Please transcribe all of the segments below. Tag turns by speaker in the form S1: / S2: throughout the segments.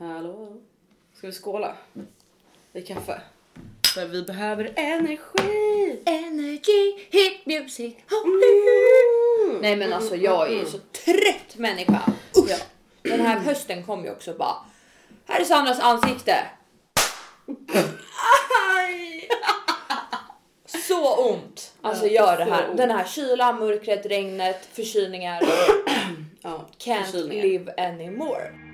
S1: Hallå? Ska vi skåla? I kaffe? För vi behöver energi!
S2: Energy, hit music,
S1: Mm.
S2: Nej men alltså jag är ju så trött människa. Ja. Den här hösten kom ju också bara. Här är Sandras ansikte. Aj. Så ont. Alltså
S1: Ja,
S2: gör det här. Den här kylan, mörkret, regnet, förkylningar.
S1: Ja,
S2: Can't
S1: förkylningar.
S2: live anymore.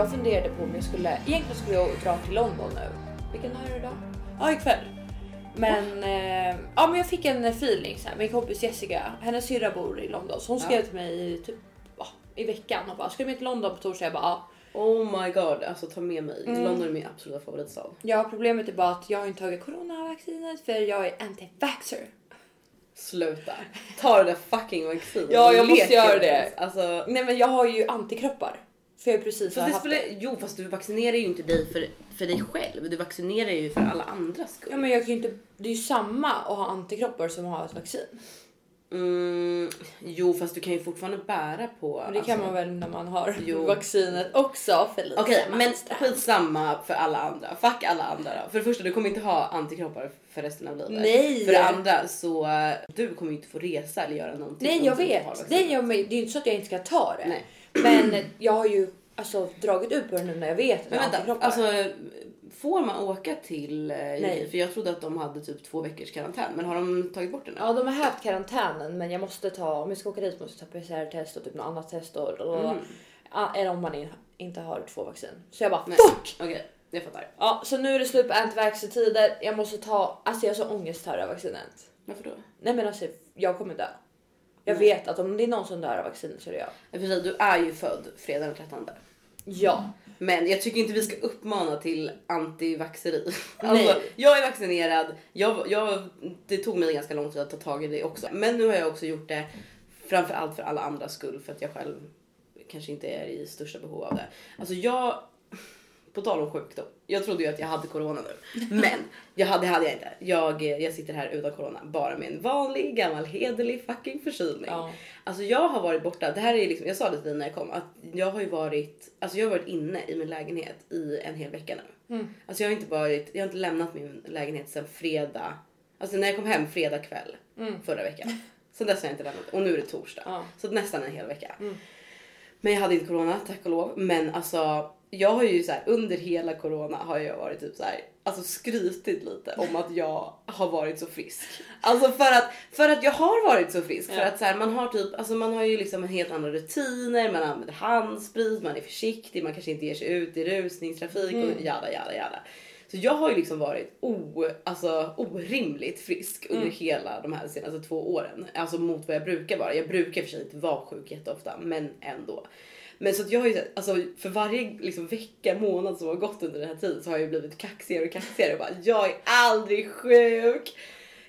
S2: Alltså jag funderade på om jag skulle, egentligen skulle jag dra till London nu. Vilken dag är det idag? Ja ikväll. Men, eh, ja, men jag fick en feeling så här. Min kompis Jessica, hennes syrra bor i London så hon skrev till mig i, typ, ja, i veckan och bara ska du med till London på torsdag? Jag bara ja.
S1: Oh my god, alltså ta med mig.
S2: Mm.
S1: London är min absoluta favoritstad.
S2: Ja, problemet är bara att jag har inte tagit coronavaccinet för jag är anti-vaxxer.
S1: Sluta. Ta det där fucking vaccinet.
S2: Ja, jag måste göra det.
S1: Alltså,
S2: Nej, men jag har ju antikroppar för jag precis
S1: fast det spelar,
S2: det.
S1: jo fast du vaccinerar ju inte dig för, för dig själv. Du vaccinerar ju för alla andras skull.
S2: Ja, men jag kan ju inte. Det är ju samma att ha antikroppar som att ha ett vaccin.
S1: Mm, jo fast du kan ju fortfarande bära på...
S2: Men det kan
S1: alltså-
S2: man väl när man har
S1: Jo.
S2: vaccinet också Felicia
S1: Okej men
S2: Malmström.
S1: skitsamma för alla andra. Fuck alla andra då. För det första du kommer inte ha antikroppar för resten av livet.
S2: Nej.
S1: För det andra så du kommer inte få resa eller göra någonting.
S2: Nej jag vet. Nej, jag, men det är ju inte så att jag inte ska ta det.
S1: Nej.
S2: Men jag har ju alltså dragit ut på det nu när jag vet att
S1: Men vänta,
S2: antikroppar.
S1: alltså får man åka till eh,
S2: Nej.
S1: För jag trodde att de hade typ två veckors karantän. Men har de tagit bort den nu?
S2: Ja de har hävt karantänen men jag måste ta, om jag ska åka dit måste jag ta PCR-test och typ något annat test och, och
S1: Mm.
S2: eller om man in, inte har två vaccin. Så jag bara
S1: Nej.
S2: fuck!
S1: Okej, jag fattar.
S2: Ja så nu är det slut på antivaxxer-tider. Jag måste ta, alltså jag har så ångest här av vaccinet.
S1: Varför då?
S2: Nej men alltså jag kommer dö. Jag
S1: Nej.
S2: vet att om det är någon som dör av vaccinet så är det jag.
S1: Sig, Du är ju född fredag den 13.
S2: Ja.
S1: Men jag tycker inte vi ska uppmana till antivaxeri. Alltså, jag är vaccinerad. Jag, jag, det tog mig ganska lång tid att ta tag i det också. Men nu har jag också gjort det framför allt för alla andras skull för att jag själv kanske inte är i största behov av det. Alltså jag, på tal om sjukdom. Jag trodde ju att jag hade corona nu, men jag hade, hade jag inte. Jag, jag sitter här utan corona, bara med en vanlig gammal hederlig fucking förkylning.
S2: Ja.
S1: Alltså jag har varit borta. Det här är liksom, jag sa det till dig när jag kom att jag har ju varit, alltså jag har varit inne i min lägenhet i en hel vecka nu.
S2: Mm.
S1: Alltså jag har inte varit, jag har inte lämnat min lägenhet sedan fredag. Alltså när jag kom hem fredag kväll
S2: Mm.
S1: förra veckan. Sen dess har jag inte lämnat och nu är det torsdag.
S2: Ja.
S1: Så nästan en hel vecka.
S2: Mm.
S1: Men jag hade inte corona tack och lov. Men alltså jag har ju så här, under hela corona har jag varit typ så här, alltså skrytit lite om att jag har varit så frisk. Alltså för att, för att jag har varit så frisk. För
S2: Ja.
S1: att så här, man har typ, alltså man har ju liksom en helt andra rutiner, man använder handsprit, man är försiktig, man kanske inte ger sig ut i rusningstrafik
S2: Mm.
S1: och jada jada jada. Så jag har ju liksom varit o, alltså, orimligt frisk under
S2: Mm.
S1: hela de här senaste två åren. Alltså mot vad jag brukar vara. Jag brukar för sig inte vara sjuk jätteofta, men ändå. Men så att jag har ju alltså för varje liksom vecka, månad som har gått under den här tiden så har jag blivit kaxigare och kaxigare och bara jag är aldrig sjuk.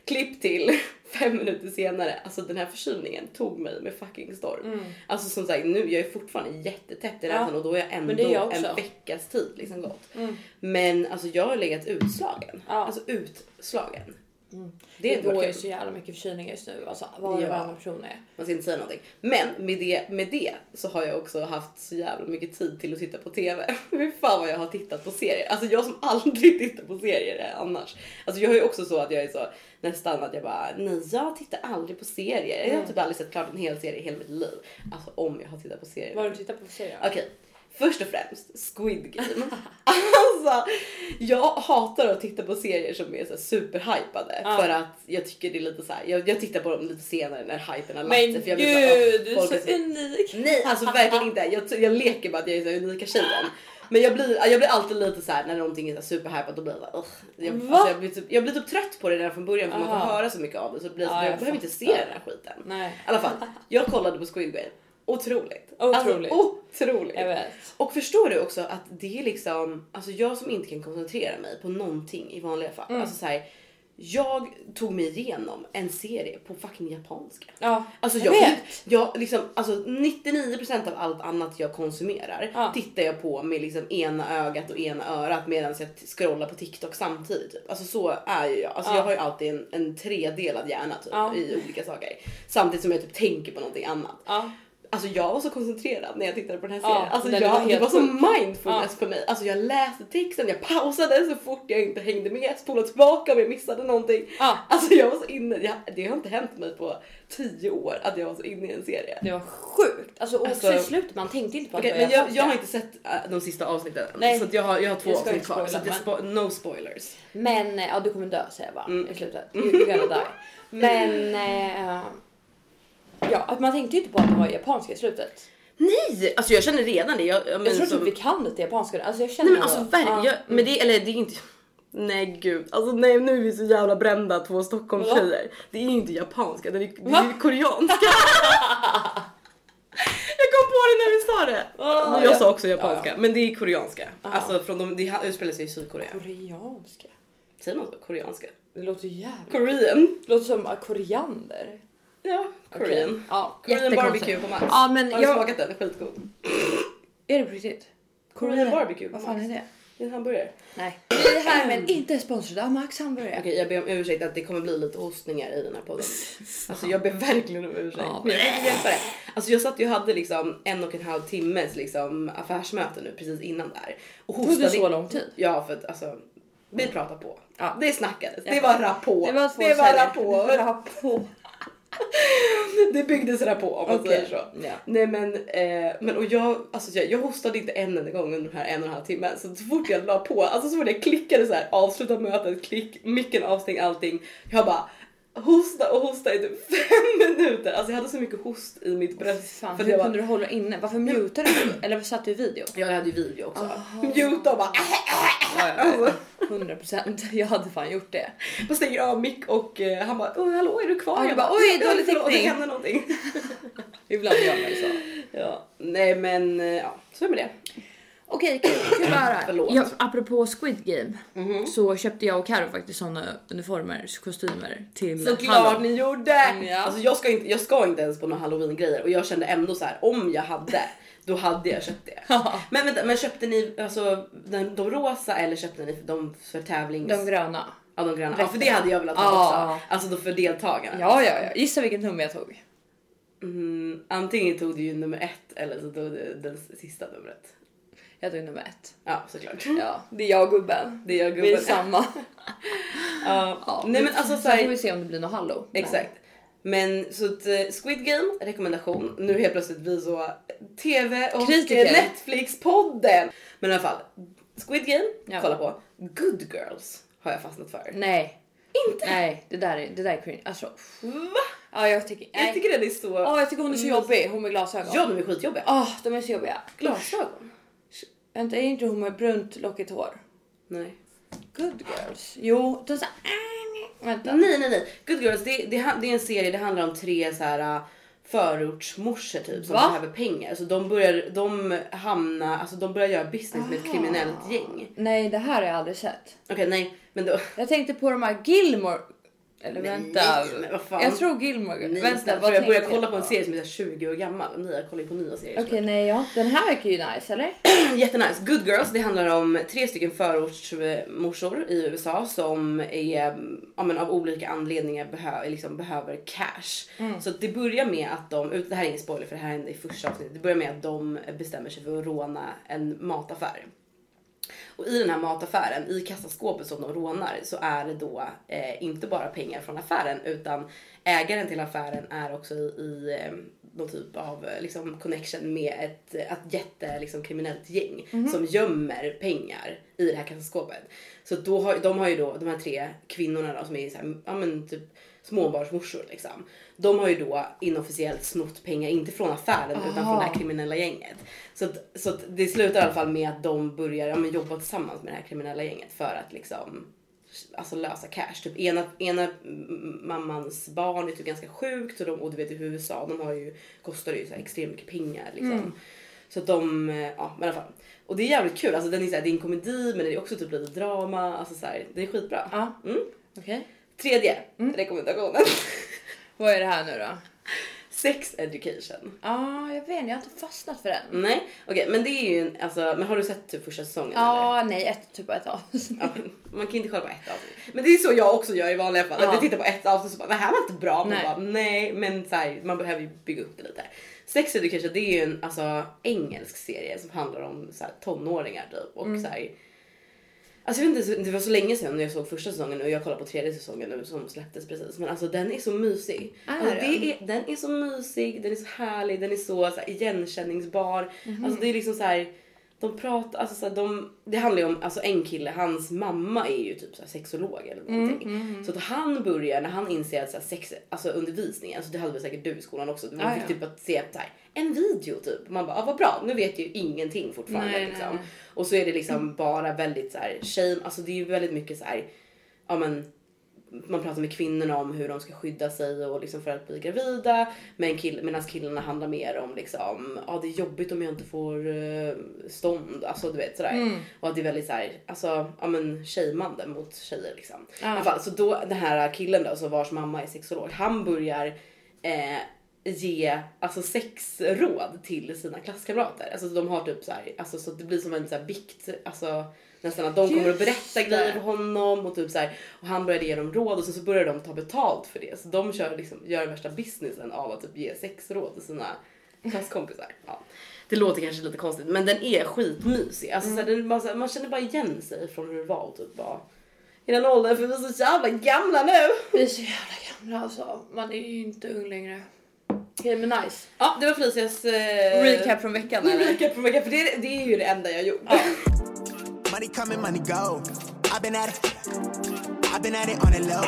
S1: Klipp till fem minuter senare. Alltså den här förkylningen tog mig med fucking storm.
S2: Mm.
S1: Alltså som sagt nu, jag är fortfarande jättetätt i
S2: Ja.
S1: näsan och då är jag ändå
S2: jag
S1: en veckas tid liksom gått.
S2: Mm.
S1: Men alltså jag har legat utslagen.
S2: Ja.
S1: Alltså utslagen.
S2: Mm.
S1: Det är
S2: Det går ju så jävla mycket förkylningar just nu. Alltså var
S1: Ja.
S2: varannan person är.
S1: Man ska inte säga någonting. Men med det, med det så har jag också haft så jävla mycket tid till att titta på TV. Hur fan vad jag har tittat på serier. Alltså jag som aldrig tittar på serier annars. Alltså jag har ju också så att jag är så nästan att jag bara nej jag tittar aldrig på serier. Jag har
S2: Mm.
S1: typ aldrig sett klart en hel serie i hela mitt liv. Alltså om jag har tittat på serier.
S2: Vad har du tittat på för serier?
S1: Okej, först och främst Squid Game. alltså, jag hatar att titta på serier som är så superhypade
S2: Ja.
S1: för att jag tycker det är lite så här. Jag, jag tittar på dem lite senare när hypen har lagt
S2: Men
S1: sig.
S2: gud,
S1: blir så här,
S2: du är så
S1: är
S2: unik.
S1: Nej, alltså verkligen inte. Jag, jag leker bara att jag är så unika tjejen. Men jag blir, jag blir alltid lite så här när någonting är superhypat då blir jag jag, alltså, jag, blir typ, jag blir typ trött på det redan från början för man får
S2: Aha.
S1: höra så mycket av det så det blir, så
S2: Ja,
S1: jag,
S2: jag
S1: behöver inte se den här skiten.
S2: Nej,
S1: I alla fall, jag kollade på Squid Game. Otroligt.
S2: Otroligt.
S1: Alltså, otroligt.
S2: jag vet.
S1: Och förstår du också att det är liksom, alltså jag som inte kan koncentrera mig på någonting i vanliga fall.
S2: Mm.
S1: Alltså så här, Jag tog mig igenom en serie på fucking japanska.
S2: Ja,
S1: Alltså
S2: jag
S1: jag,
S2: vet.
S1: jag liksom, alltså 99% av allt annat jag konsumerar
S2: Ja.
S1: tittar jag på med liksom ena ögat och ena örat medan jag scrollar på TikTok samtidigt. Typ. Alltså så är ju jag. Alltså
S2: Ja.
S1: jag har ju alltid en, en tredelad hjärna typ,
S2: Ja.
S1: i olika saker. Samtidigt som jag typ tänker på någonting annat.
S2: Ja.
S1: Alltså jag var så koncentrerad när jag tittade på den här
S2: Ja,
S1: serien. Alltså
S2: den
S1: jag,
S2: var
S1: det var så mindfulness
S2: Ja.
S1: för mig. Alltså jag läste texten, jag pausade så fort jag inte hängde med, spolade tillbaka om jag missade någonting.
S2: Ja.
S1: Alltså jag var så inne, jag, det har inte hänt mig på tio år att jag var så inne i en serie.
S2: Det var sjukt. Alltså, och
S1: Alltså-
S2: i slutet, man tänkte inte på att det
S1: men jag, jag har inte sett äh, de sista avsnitten
S2: Nej.
S1: så jag, har, jag har två
S2: Jag
S1: avsnitt kvar. Så spo- no spoilers.
S2: Men eh, ja, du kommer dö säger jag bara
S1: Mm.
S2: i slutet. You- You're gonna die. Men eh, ja, att man tänkte ju inte på att det var japanska i slutet.
S1: Nej! Alltså jag känner redan det. Jag, jag, men
S2: Jag tror
S1: som-
S2: typ vi kan lite japanska. Alltså jag känner
S1: Nej men alltså verkligen,
S2: Ja.
S1: jag, men det, eller det är inte... Nej gud, alltså nej nu är vi så jävla brända två Stockholmstjejer. Det är ju inte japanska, det är, det är ju koreanska. jag kom på det när vi sa det. Men jag
S2: ja.
S1: sa också japanska,
S2: Ja,
S1: men det är koreanska.
S2: Ah.
S1: Alltså från de, det utspelar sig i Sydkorea.
S2: Koreanska.
S1: Säger man så? Koreanska?
S2: Det låter jävligt.
S1: Korean?
S2: Det låter som uh, koriander.
S1: Ja, Korean.
S2: Okej. Ja,
S1: Korean barbecue på Max.
S2: Ja, men
S1: Har du
S2: jag-
S1: smakat den? Det är skitgod.
S2: Är det på riktigt?
S1: Korean barbecue på
S2: Vad fan
S1: Max.
S2: är det?
S1: Det är en hamburgare.
S2: Nej. Vi är här men inte sponsrade av Max hamburgare.
S1: Okej jag ber om ursäkt att det kommer bli lite hostningar i den här podden. Alltså jag ber verkligen om ursäkt.
S2: Ja.
S1: Men jag kan hjälpa det. Alltså jag satt ju hade liksom en och en halv timmes liksom affärsmöte nu precis innan där. Och
S2: Tog det så lång tid?
S1: Ja för att alltså vi pratar på.
S2: Ja.
S1: Det snackades, det
S2: Ja.
S1: var rappå.
S2: Det var två
S1: det var
S2: celler.
S1: rappå.
S2: Rappå.
S1: Det byggdes rappå om man
S2: Okej.
S1: säger så.
S2: Ja.
S1: Nej men, eh, men och jag, alltså jag, jag hostade inte en enda gång under den här en och en halv timmen. Så, så fort jag la på, alltså så fort jag klickade så här, avsluta mötet, klick, micken avstäng allting. Jag bara hosta och hosta i typ fem minuter. Alltså jag hade så mycket host i mitt bröst.
S2: Fan,
S1: för
S2: hur
S1: jag
S2: kunde
S1: bara,
S2: du hålla inne? Varför mutade du? Eller satt du i video?
S1: jag hade ju video också. Mute och bara
S2: Ja,
S1: Alltså.
S2: 100 procent. Jag hade fan gjort det.
S1: och stänger av mick och eh, han bara Åh, hallå är du kvar?
S2: Ja,
S1: jag
S2: bara, "Oj,
S1: "Ja,
S2: dålig täckning."
S1: Det hände någonting.
S2: Ibland gör man ju så.
S1: ja, nej men eh, ja, så är det med det.
S2: Okej, kul att. Ja, apropå Squid Game
S1: Mhm.
S2: så köpte jag och Karo faktiskt såna uniformer, kostymer till
S1: Såklart
S2: Halloween.
S1: ni gjorde!
S2: Mm, ja.
S1: Alltså jag ska, inte, jag ska inte ens på några halloween grejer och jag kände ändå så här om jag hade då hade jag köpt det. Men vänta, men köpte ni alltså de, de rosa eller köpte ni de för tävlings...
S2: De gröna.
S1: ja, de gröna. Ja, för det hade jag velat ha
S2: Ja.
S1: också. Alltså då för deltagarna.
S2: Ja, ja, ja. Gissa vilken tumme jag tog.
S1: Mm, antingen tog du ju nummer ett eller så tog du den sista numret.
S2: Jag tog nummer ett.
S1: Ja såklart.
S2: Ja, det är jag och gubben.
S1: Det gör
S2: Vi är
S1: gubben.
S2: samma.
S1: Ja.
S2: Ja,
S1: Nej men alltså så
S2: Sen får
S1: här,
S2: vi se om det blir något hallo.
S1: Exakt. Men så att, eh, Squid Game, rekommendation. Nu helt plötsligt vi så TV och Netflix-podden. Men i alla fall, Squid Game,
S2: Ja.
S1: kolla på. Good Girls har jag fastnat för.
S2: Nej,
S1: Inte?
S2: nej, det där är, det där är cringe. Alltså,
S1: Va?
S2: ja, jag tycker, nej.
S1: Jag tycker den är så...
S2: Ja, jag tycker hon är så jobbig, hon med glasögon.
S1: Ja, de är skitjobbiga.
S2: Ah, de är så jobbiga.
S1: Glasögon?
S2: Vänta, är inte hon med brunt lockigt hår?
S1: Nej.
S2: Good girls. Jo, de så Vänta.
S1: Nej, nej, nej. Good Girls, det, det, det är en serie, det handlar om tre så här uh, förortsmorsor typ som
S2: Va?
S1: behöver pengar. Så de börjar, de hamnar, alltså de börjar göra business med ett kriminellt gäng.
S2: Nej, det här har jag aldrig sett.
S1: Okej, nej, men då...
S2: Jag tänkte på de här Gilmore. Eller
S1: Nej,
S2: vänta.
S1: men vad fan.
S2: Jag tror Gilmore.
S1: Nej,
S2: vänta,
S1: snälla,
S2: vad
S1: jag börjar
S2: tänkte
S1: kolla på en serie som är så här 20 år gammal. Ni kollar ju på nya serier.
S2: Okej, nej, ja. Den här verkar ju nice, eller?
S1: Jättenice. Good Girls, det handlar om tre stycken förortsmorsor i USA som är, ja, men av olika anledningar behö, liksom behöver cash.
S2: Mm.
S1: Så det börjar med att de, det här är ingen spoiler för det här hände i första avsnittet, det börjar med att de bestämmer sig för att råna en mataffär. Och i den här mataffären, i kassaskåpet som de rånar, så är det då eh, inte bara pengar från affären utan ägaren till affären är också i, i eh, någon typ av eh, liksom, connection med ett, ett jätte liksom, kriminellt gäng som gömmer pengar i det här kassaskåpet. Så då har, de har ju då, de här tre kvinnorna då, som är så här, ja, men typ småbarnsmorsor liksom. De har ju då inofficiellt snott pengar, inte från affären utan från det här kriminella gänget. Så, att, så att det slutar i alla fall med att de börjar ja, jobba tillsammans med det här kriminella gänget för att liksom alltså lösa cash. Typ ena, ena mm, mammans barn är typ ganska sjukt och, de, och du vet i USA de har ju, kostar ju så här extremt mycket pengar liksom. Så att de, eh, ja men i alla fall. Och det är jävligt kul, alltså den är, så här, det är en komedi men det är också typ lite drama, alltså så här, det är skitbra.
S2: Ja.
S1: Mm.
S2: Okej.
S1: Tredje
S2: Mm.
S1: rekommendationen.
S2: Vad är det här nu då?
S1: Sex education.
S2: Ja, jag vet inte, jag har inte fastnat för den.
S1: Nej, okej, men det är ju en, alltså, men har du sett typ första säsongen? eller?
S2: Ja, nej, ett, typ ett avsnitt.
S1: Ja, man kan inte kolla på ett avsnitt. Men det är så jag också gör i vanliga fall. Att
S2: Ja.
S1: jag tittar på ett avsnitt och bara, det här var inte bra. Man
S2: Nej.
S1: bara, nej, men så här, man behöver ju bygga upp det lite. Sex Education det är ju en alltså, engelsk serie som handlar om så här, tonåringar typ. Och så här, Alltså jag vet inte, det var så länge sedan jag såg första säsongen och jag kollar på tredje säsongen nu som släpptes precis. Men alltså den är så mysig.
S2: Är
S1: alltså,
S2: den?
S1: det är, den är så mysig, den är så härlig, den är så, så här, igenkänningsbar. Alltså det är liksom så här. De pratar, alltså så här, de, det handlar ju om alltså en kille, hans mamma är ju typ så här sexolog eller någonting. Så att han börjar när han inser att så här, sex, alltså undervisning, alltså det hade väl säkert du i skolan också. Man fick typ att se så här, en video typ. Man bara, ah, vad bra, nu vet jag ju ingenting fortfarande
S2: nej,
S1: liksom.
S2: nej.
S1: Och så är det liksom bara väldigt så här shame, alltså det är ju väldigt mycket så här, ja men man pratar med kvinnorna om hur de ska skydda sig och liksom för att bli gravida. Men kill, medan killarna handlar mer om liksom, ja det är jobbigt om jag inte får uh, stånd. Alltså du vet sådär.
S2: Mm.
S1: Och att det är väldigt såhär, alltså ja men shameande mot tjejer liksom.
S2: Ja.
S1: I alla fall, så då den här killen då, så vars mamma är sexolog, han börjar eh, ge alltså sexråd till sina klasskamrater. Alltså de har typ så här, alltså så det blir som en så här bikt, alltså nästan att de kommer att
S2: Just
S1: berätta
S2: det.
S1: grejer för honom och typ så här, och han började ge dem råd och sen så började de ta betalt för det. Så de kör liksom, gör värsta businessen av att typ ge sexråd till sina klasskompisar. Ja. Det låter kanske lite konstigt men den är skitmysig. Alltså, så här, den är bara, så här, man känner bara igen sig från hur det var och typ bara i den åldern för vi är så jävla gamla nu.
S2: Vi är så jävla gamla alltså. Man är ju inte ung längre. Okej men nice.
S1: Ja det var Felicias eh,
S2: Recap från veckan eller?
S1: Recap från veckan för det, det är ju det enda jag gjort.
S3: Money coming, money go. I've been at it. I've been at it on the low.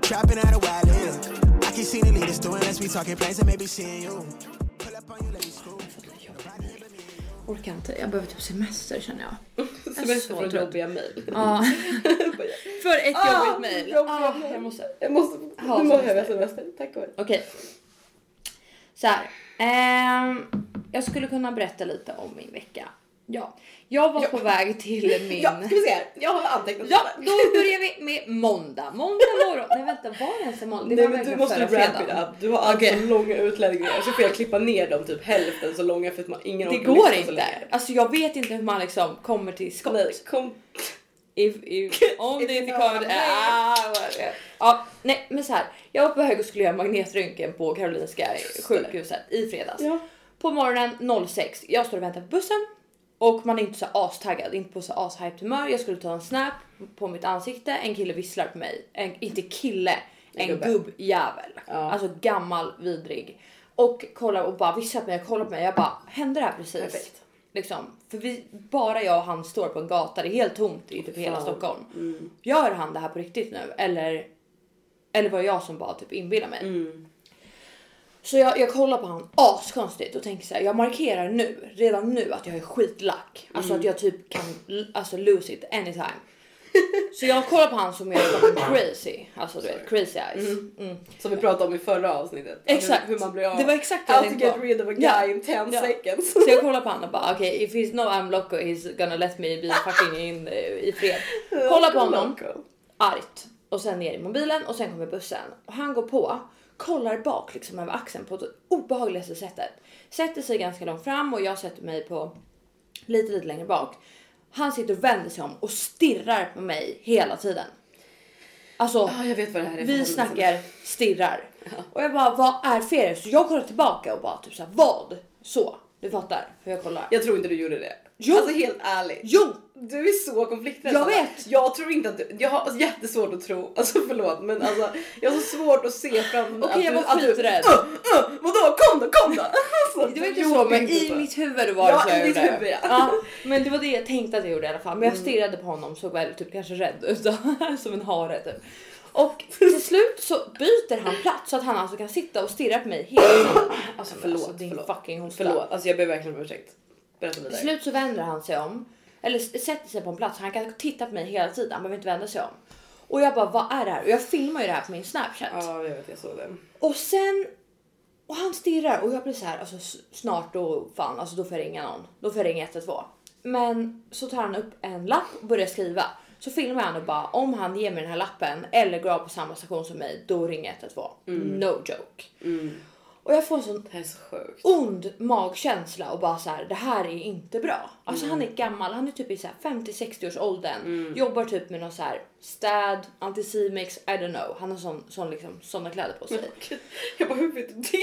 S3: Trapping out a while live. I can see the leaders doing this. We talking planes and maybe seeing you. Pull up on you, let me school.
S2: Orkar inte, jag behöver typ semester känner jag.
S1: Semester
S2: så
S1: från jobbiga mejl.
S2: Ja. För ett
S1: Ah,
S2: jobbigt
S1: jobbiga
S2: Ah, jag måste.
S1: Jag måste,
S2: Ha
S1: nu behöver jag
S2: semester.
S1: Tack och lov.
S2: Okej. Så här. Ehm, jag skulle kunna berätta lite om min vecka. Ja, jag var på väg till min...
S1: Ja, ska vi se. Jag har antecknat
S2: Ja, då börjar vi med måndag. Måndag morgon. Nej vänta, var det ens en måndag? Det
S1: Nej
S2: var
S1: men du måste wrap it up. Du har alltså
S2: Okej.
S1: långa utläggningar så får jag klippa ner dem typ hälften så långa för att man, ingen
S2: Det går inte. Alltså jag vet inte hur man liksom kommer till skott.
S1: Nej, kom.
S2: If, if, om
S1: If
S2: det inte kommer...
S1: mean.
S2: Ah, ja, nej men så här. Jag var på hög och skulle göra magnetröntgen på Karolinska sjukhuset i fredags.
S1: Ja.
S2: På morgonen 06. Jag står och väntar på bussen och man är inte så astaggad, inte på så ashyped humör. Jag skulle ta en snap på mitt ansikte. En kille visslar på mig. En, inte kille, en
S1: gubbe.
S2: gubbjävel.
S1: Ja.
S2: Alltså gammal, vidrig. Och kollar och bara visslar på mig, kollar på mig. Jag bara, hände det här precis?
S1: Perfekt.
S2: Liksom, för vi, bara jag och han står på en gata, det är helt tomt i typ hela. Stockholm.
S1: Mm.
S2: Gör han det här på riktigt nu? Eller, eller var det jag som bara typ inbillar mig?
S1: Mm.
S2: Så jag, jag kollar på han askonstigt och tänker så här, jag markerar nu, redan nu att jag är skitlack. Alltså
S1: Mm.
S2: att jag typ kan alltså lose it anytime. så jag kollar på han som är crazy. Alltså du vet, crazy eyes. Mm.
S1: Som vi pratade om i förra avsnittet.
S2: Exakt.
S1: Hur, hur man blir av.
S2: Det var exakt det jag tänkte
S1: get rid of a guy
S2: Ja.
S1: in 10
S2: Ja.
S1: seconds.
S2: Så jag kollar på han och bara okej, if he's no I'm loco he's gonna let me be fucking in, eh, i fred. Kollar på honom. Argt och sen ner i mobilen och sen kommer bussen och han går på, kollar bak liksom över axeln på det obehagligaste sättet. Sätter sig ganska långt fram och jag sätter mig på lite, lite längre bak. Han sitter och vänder sig om och stirrar på mig hela tiden. Alltså,
S1: Ja, jag vet vad det här är
S2: vi snackar stirrar. Och jag bara, vad är felet? Så jag kollar tillbaka och bara typ såhär, vad? Så, du fattar hur jag kollar.
S1: Jag tror inte du gjorde det.
S2: Jo.
S1: Alltså helt ärligt.
S2: Jo!
S1: Du är så konflikträdd.
S2: Jag vet.
S1: Jag tror inte att du, jag har alltså jättesvårt att tro, alltså förlåt men alltså jag har så svårt att se fram
S2: Okej,
S1: att
S2: jag
S1: du,
S2: var
S1: att du,
S2: skiträdd.
S1: Uh, uh, vadå kom då, kom då! Alltså,
S2: Det var inte
S1: du
S2: så, men i
S1: så.
S2: mitt huvud var det
S1: Ja,
S2: så jag
S1: i ditt
S2: gjorde.
S1: huvud, ja.
S2: Men det var det jag tänkte att jag gjorde i alla fall. Men jag stirrade på honom såg väl typ kanske rädd ut som en hare typ. Och till slut så byter han plats så att han alltså kan sitta och stirra på mig hela tiden. Alltså
S1: förlåt,
S2: alltså, din
S1: förlåt.
S2: fucking hosta.
S1: Förlåt, alltså jag ber verkligen om ursäkt. Berätta
S2: Till
S1: vidare.
S2: slut så vänder han sig om eller sätter sig på en plats. Han kan titta på mig hela tiden. Han behöver inte vända sig om. Och jag bara, vad är det här? Och jag filmar ju det här på min snapchat.
S1: Ja jag vet, jag såg det.
S2: Och sen och han stirrar och jag blir så här alltså snart då fan alltså då får jag ringa någon. Då får jag ringa 112. Men så tar han upp en lapp och börjar skriva. Så filmar han och bara om han ger mig den här lappen eller går av på samma station som mig, då ringer 112. No joke. Och jag får en sån
S1: Det är så sjukt.
S2: ond magkänsla och bara så här, det här är inte bra. Alltså han är gammal, han är typ i så här 50-60 års åldern, jobbar typ med någon så här städ, antisemix, I don't know. Han har sån, sån liksom, såna kläder på sig.
S1: Jag bara hur vet du det?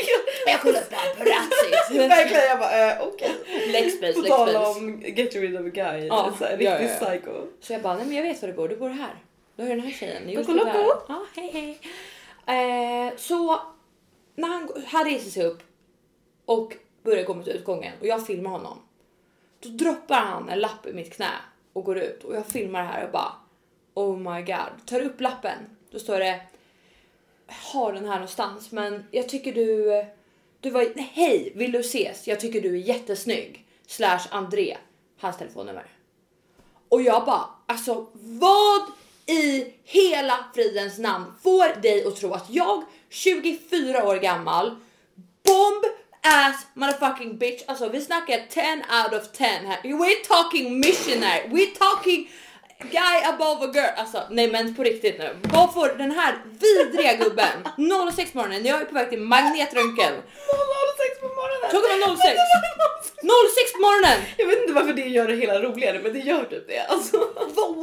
S2: Jag kollar på Ratsit.
S1: Verkligen jag bara eh, okej.
S2: Lexbase,
S1: På tal om Get rid of a guy.
S2: Ja,
S1: så här,
S2: ja,
S1: riktigt
S2: ja, ja.
S1: psycho.
S2: Så jag bara, nej men jag vet var du bor, du bor här. Då är den här tjejen.
S1: Loco, loco.
S2: Ja, hej hej. Eh, så när han, han reser sig upp och börjar gå mot utgången och jag filmar honom. Då droppar han en lapp i mitt knä och går ut och jag filmar det här och bara oh my god. Tar upp lappen. Då står det har den här någonstans men jag tycker du du var nej, hej vill du ses? Jag tycker du är jättesnygg. Slash André. Hans telefonnummer. Och jag bara, alltså vad i hela fridens namn får dig att tro att jag, 24 år gammal, bomb ass motherfucking bitch, alltså vi snackar 10 out of 10 här. We're talking missionary, we're talking guy above a girl. Alltså nej men på riktigt nu. Vad får den här vidriga gubben 06 på morgonen, jag är på väg till magnetröntgen.
S1: 06 på morgonen.
S2: Klockan var 06. 06 på morgonen!
S1: Jag vet inte varför det gör det hela roligare men det gör typ det. Alltså.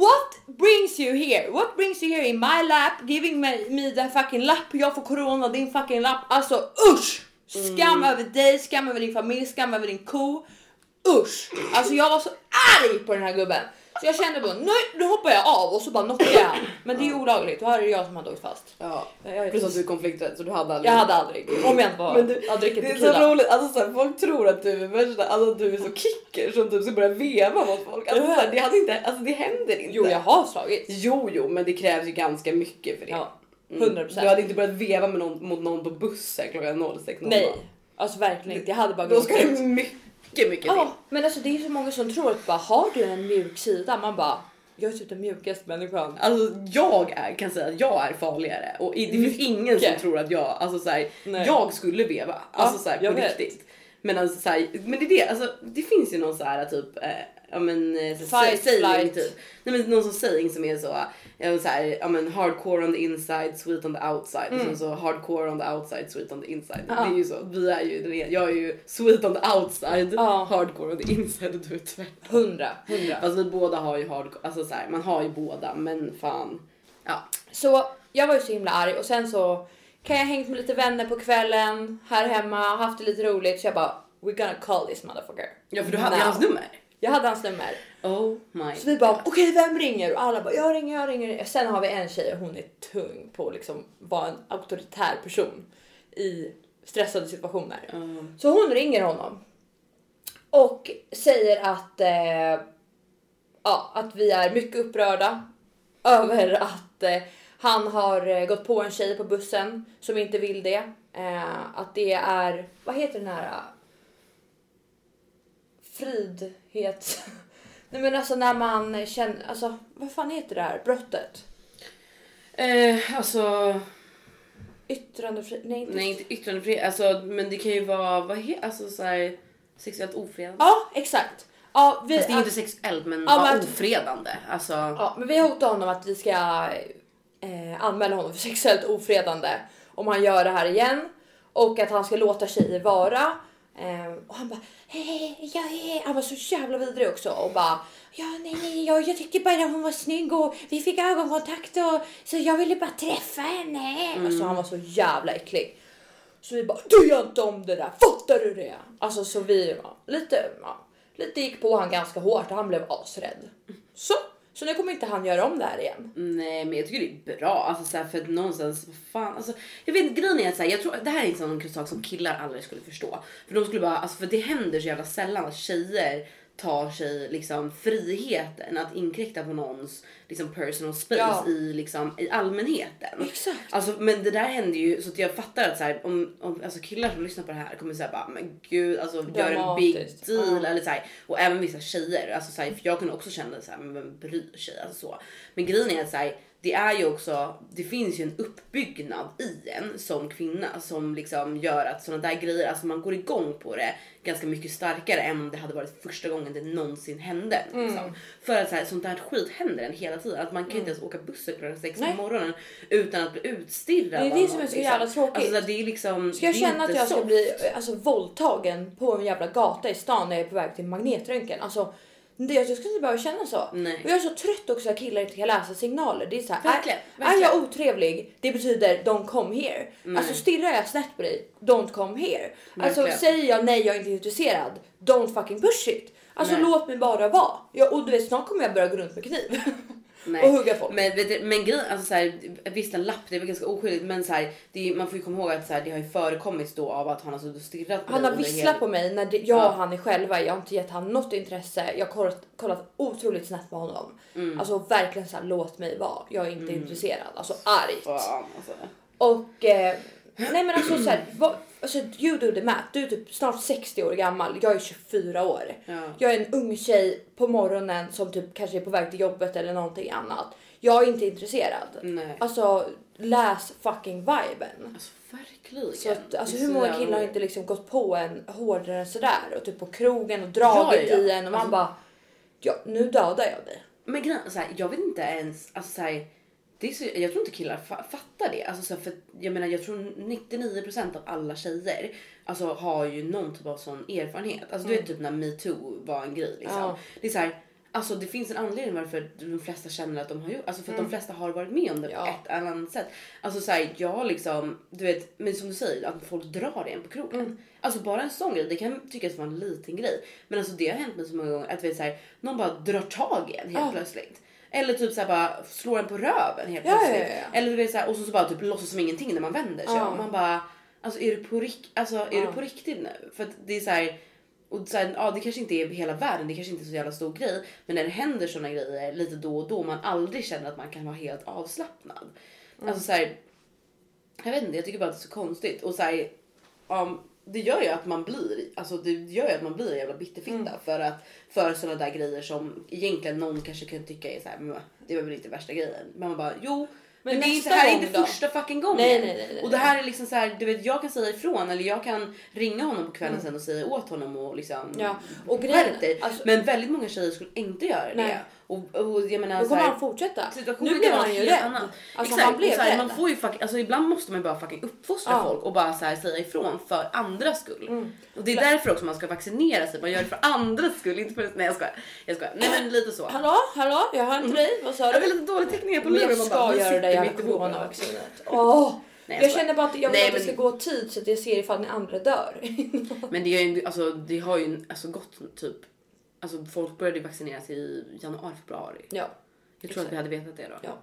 S2: What brings you here? What brings you here in my lap giving me, me the fucking lapp? Jag får corona, din fucking lapp. Alltså usch! Skam över dig, skam över din familj, skam över din ko. Usch! Alltså jag var så arg på den här gubben. Så jag kände bara nej, nu hoppar jag av och så bara knockade jag. Men det är olagligt, då är det jag som hade åkt fast.
S1: Ja.
S2: Jag,
S1: Plus att du är konflikträdd så du hade aldrig.
S2: jag hade aldrig, om jag inte var,
S1: Men du,
S2: jag dricker
S1: det är så
S2: tequila.
S1: roligt, alltså så här, folk tror att du är värsta, alltså du är så kicker som typ ska börja veva mot folk. Alltså, så här, det, hade inte, alltså det händer inte.
S2: Jo jag har slagit.
S1: Jo, jo, men det krävs ju ganska mycket för det.
S2: Ja,
S1: Mm.
S2: 100%.
S1: Du hade inte börjat veva med någon, mot någon på bussen klockan 06.00.
S2: Nej, alltså verkligen inte. Jag hade bara
S1: Då
S2: gått
S1: ska det mycket, mycket
S2: Ja,
S1: till.
S2: men alltså det är så många som tror att bara har du en mjuk sida? Man bara, jag är typ den mjukaste människan.
S1: Alltså jag är, kan säga att jag är farligare och det finns ingen som tror att jag, alltså så här, jag skulle veva. Alltså så här, på
S2: vet.
S1: Men alltså så här, men det är det, alltså det finns ju någon så här typ, eh, ja men eh, så,
S2: Fight,
S1: saying typ. Nej men någon som saying som är så, ja, så här, ja men hardcore on the inside, sweet on the outside. Och sen så hardcore on the outside, sweet on the inside.
S2: Mm. Ja.
S1: Det är ju så, vi är ju, jag är ju sweet on the outside,
S2: Ja.
S1: hardcore on the inside och du är tvärtom.
S2: Hundra, hundra.
S1: Alltså vi båda har ju hardcore, alltså så här, man har ju båda men fan. Ja.
S2: Så jag var ju så himla arg och sen så kan jag hängt med lite vänner på kvällen här hemma, haft det lite roligt så jag bara we're gonna call this motherfucker.
S1: Ja för du hade
S2: Now.
S1: hans nummer.
S2: Jag hade hans nummer.
S1: Oh my
S2: Så vi bara okej vem ringer? Och alla bara jag ringer, jag ringer. Sen har vi en tjej och hon är tung på att liksom vara en auktoritär person i stressade situationer.
S1: Um,
S2: Så hon ringer honom och säger att, eh, ja, att vi är mycket upprörda över att eh, han har eh, gått på en tjej på bussen som inte vill det. Eh, att det är, vad heter den här? eh, Fridhet... Nej men alltså när man känner, alltså vad fan heter det här brottet?
S1: eh, alltså
S2: Yttrandefrihet? Nej inte.
S1: nej inte yttrandefrihet, alltså men det kan ju vara vad he, alltså så här, sexuellt ofredande.
S2: Ja exakt. Ja, vi,
S1: Fast det är inte sexuellt men
S2: Ja,
S1: bara
S2: men-
S1: ofredande. Alltså
S2: Ja, men vi hotar honom att vi ska eh, anmäla honom för sexuellt ofredande om han gör det här igen och att han ska låta tjejer vara. Eh, och han bara, hej, jag är... Han var så jävla vidrig också och bara, ja nej, nej jag, jag tyckte bara hon var snygg och vi fick ögonkontakt och så jag ville bara träffa henne. Alltså han var så jävla äcklig. Så vi bara, du gör inte om det där, fattar du det? Alltså så vi ja, lite, ja, lite gick på han ganska hårt och han blev asrädd. Så, så nu kommer inte han göra om det här igen.
S1: Nej men jag tycker det är bra alltså så här, för att någonstans vad fan alltså jag vet grejen är att så här, jag tror det här är en sån sak som killar aldrig skulle förstå för de skulle bara alltså för det händer så jävla sällan att tjejer tar sig liksom friheten att inkräkta på någons liksom personal space
S2: Ja.
S1: i liksom i allmänheten.
S2: Exakt.
S1: Alltså men det där händer ju så att jag fattar att så här, om, om alltså killar som lyssnar på det här kommer säga bara men gud alltså gör en big deal
S2: Ja.
S1: eller så här, och även vissa tjejer alltså så här, för jag kunde också känna så här men vem bryr sig alltså så. Men grejen är att så här, det är ju också, det finns ju en uppbyggnad i en som kvinna som liksom gör att såna där grejer, alltså man går igång på det ganska mycket starkare än om det hade varit första gången det någonsin hände. Liksom.
S2: Mm.
S1: För att så här, sånt där skit händer en hela tiden. Att man kan inte ens åka bussen klockan sex på morgonen utan att bli utstirrad
S2: Det är det som är så jävla tråkigt.
S1: Alltså, det är liksom,
S2: Ska jag känna att jag ska
S1: soft.
S2: bli alltså, våldtagen på en jävla gata i stan när jag är på väg till magnetröntgen? Alltså, det, jag ska inte behöva känna så.
S1: Nej.
S2: Och jag är så trött också att killar inte kan läsa signaler. Det är så här,
S1: Verkligen,
S2: är, är
S1: verkligen.
S2: jag otrevlig, det betyder don't come here. Alltså stirrar jag snett på dig, don't come here. Alltså
S1: Verkligen.
S2: säger jag nej, jag är inte intresserad, don't fucking push it. Alltså
S1: Nej.
S2: låt mig bara vara. Jag, och du vet snart kommer jag börja gå runt med kniv.
S1: Nej.
S2: och hugga folk.
S1: Men, du, men grejen, alltså så här, visst en lapp det är väl ganska oskyldigt men så här, är, man får ju komma ihåg att så här, det har ju förekommit då av att han har suttit och stirrat på
S2: Han har visslat
S1: hela-
S2: på mig när det, jag
S1: Ja.
S2: och han är själva. Jag har inte gett han något intresse. Jag har kollat, kollat otroligt snett på honom.
S1: Mm.
S2: Alltså verkligen så här, låt mig vara. Jag är inte intresserad. Alltså argt.
S1: Fan, alltså.
S2: Och eh, nej men alltså så här, vad, alltså you do the math. Du är typ snart 60 år gammal. Jag är 24 år.
S1: Ja.
S2: Jag är en ung tjej på morgonen som typ kanske är på väg till jobbet eller någonting annat. Jag är inte intresserad.
S1: Nej.
S2: Alltså läs fucking viben.
S1: Alltså verkligen.
S2: Så att, alltså, hur många killar har inte liksom gått på en hårdare än sådär och typ på krogen och dragit
S1: ja, ja.
S2: i en och man
S1: Alltså-
S2: bara ja, nu dödar jag dig.
S1: Men grejen, så här, jag vet inte ens, alltså så här, det är så, jag tror inte killar fa- fattar det. Alltså så för jag menar jag tror 99% av alla tjejer alltså, har ju någon typ av sån erfarenhet. Alltså du vet typ när metoo var en grej liksom.
S2: Ja.
S1: Det är så här, Alltså det finns en anledning varför de flesta känner att de har gjort, alltså för att de flesta har varit med om det på
S2: Ja.
S1: ett eller annat sätt. Alltså såhär, jag liksom, du vet, men som du säger att folk drar en på krogen. Alltså bara en sån grej, det kan tyckas vara en liten grej. Men alltså det har hänt mig så många gånger att vet såhär, någon bara drar tag i en helt
S2: Ja.
S1: plötsligt. Eller typ såhär bara slår en på röven helt
S2: Ja,
S1: plötsligt.
S2: ja, ja.
S1: Eller du vet såhär, och så, så bara typ låtsas som ingenting när man vänder sig om. Man bara, alltså är du på, rik- alltså, är du på riktigt nu? För att det är såhär, och så här, ja, det kanske inte är hela världen, det kanske inte är så jävla stor grej. Men när det händer såna grejer lite då och då, man aldrig känner att man kan vara helt avslappnad. Alltså så här, jag vet inte, jag tycker bara att det är så konstigt. Och så här, um, det gör ju att man blir, alltså det gör ju att man blir en jävla bitterfitta för att för såna där grejer som egentligen någon kanske kan tycka är så här, men det var väl inte värsta grejen. Men man bara jo. Men,
S2: Men
S1: det är inte, här är inte
S2: då?
S1: första fucking gången.
S2: Nej, nej, nej,
S1: och det här är liksom så här, du vet jag kan säga ifrån eller jag kan ringa honom på kvällen sen och säga åt honom och liksom
S2: Mm. Ja, och grejen-
S1: dig.
S2: alltså-
S1: Men väldigt många tjejer skulle inte göra det. Och, och jag menar
S2: Då kommer han fortsätta. Nu blev han ju rädd. Alltså
S1: Exakt,
S2: han blev
S1: och så här,
S2: rädd.
S1: Man får ju fucking, alltså ibland måste man bara fucking uppfostra
S2: Ja.
S1: folk och bara så här, säga ifrån för andras skull.
S2: Mm.
S1: Och det är därför också man ska vaccinera sig. Man gör det för andras skull, inte för... Nej jag skojar. Jag skojar. Nej men lite så.
S2: Hallå, hallå, jag hör inte dig. Vad sa
S1: Jag hade
S2: du?
S1: lite dålig täckning på
S2: Men jag
S1: luren. man
S2: ska
S1: bara,
S2: göra det jävla
S1: i bordet.
S2: coronavaccinet. Åh!
S1: Nej,
S2: jag
S1: skojar.
S2: känner bara att jag vill
S1: Nej,
S2: att det
S1: men-
S2: ska gå tid så att jag ser ifall ni andra dör.
S1: Men det, är ju, alltså, det har ju alltså, gått typ... Alltså folk började ju vaccineras i januari, februari.
S2: ja,
S1: Jag tror att vi hade vetat det då.
S2: ja.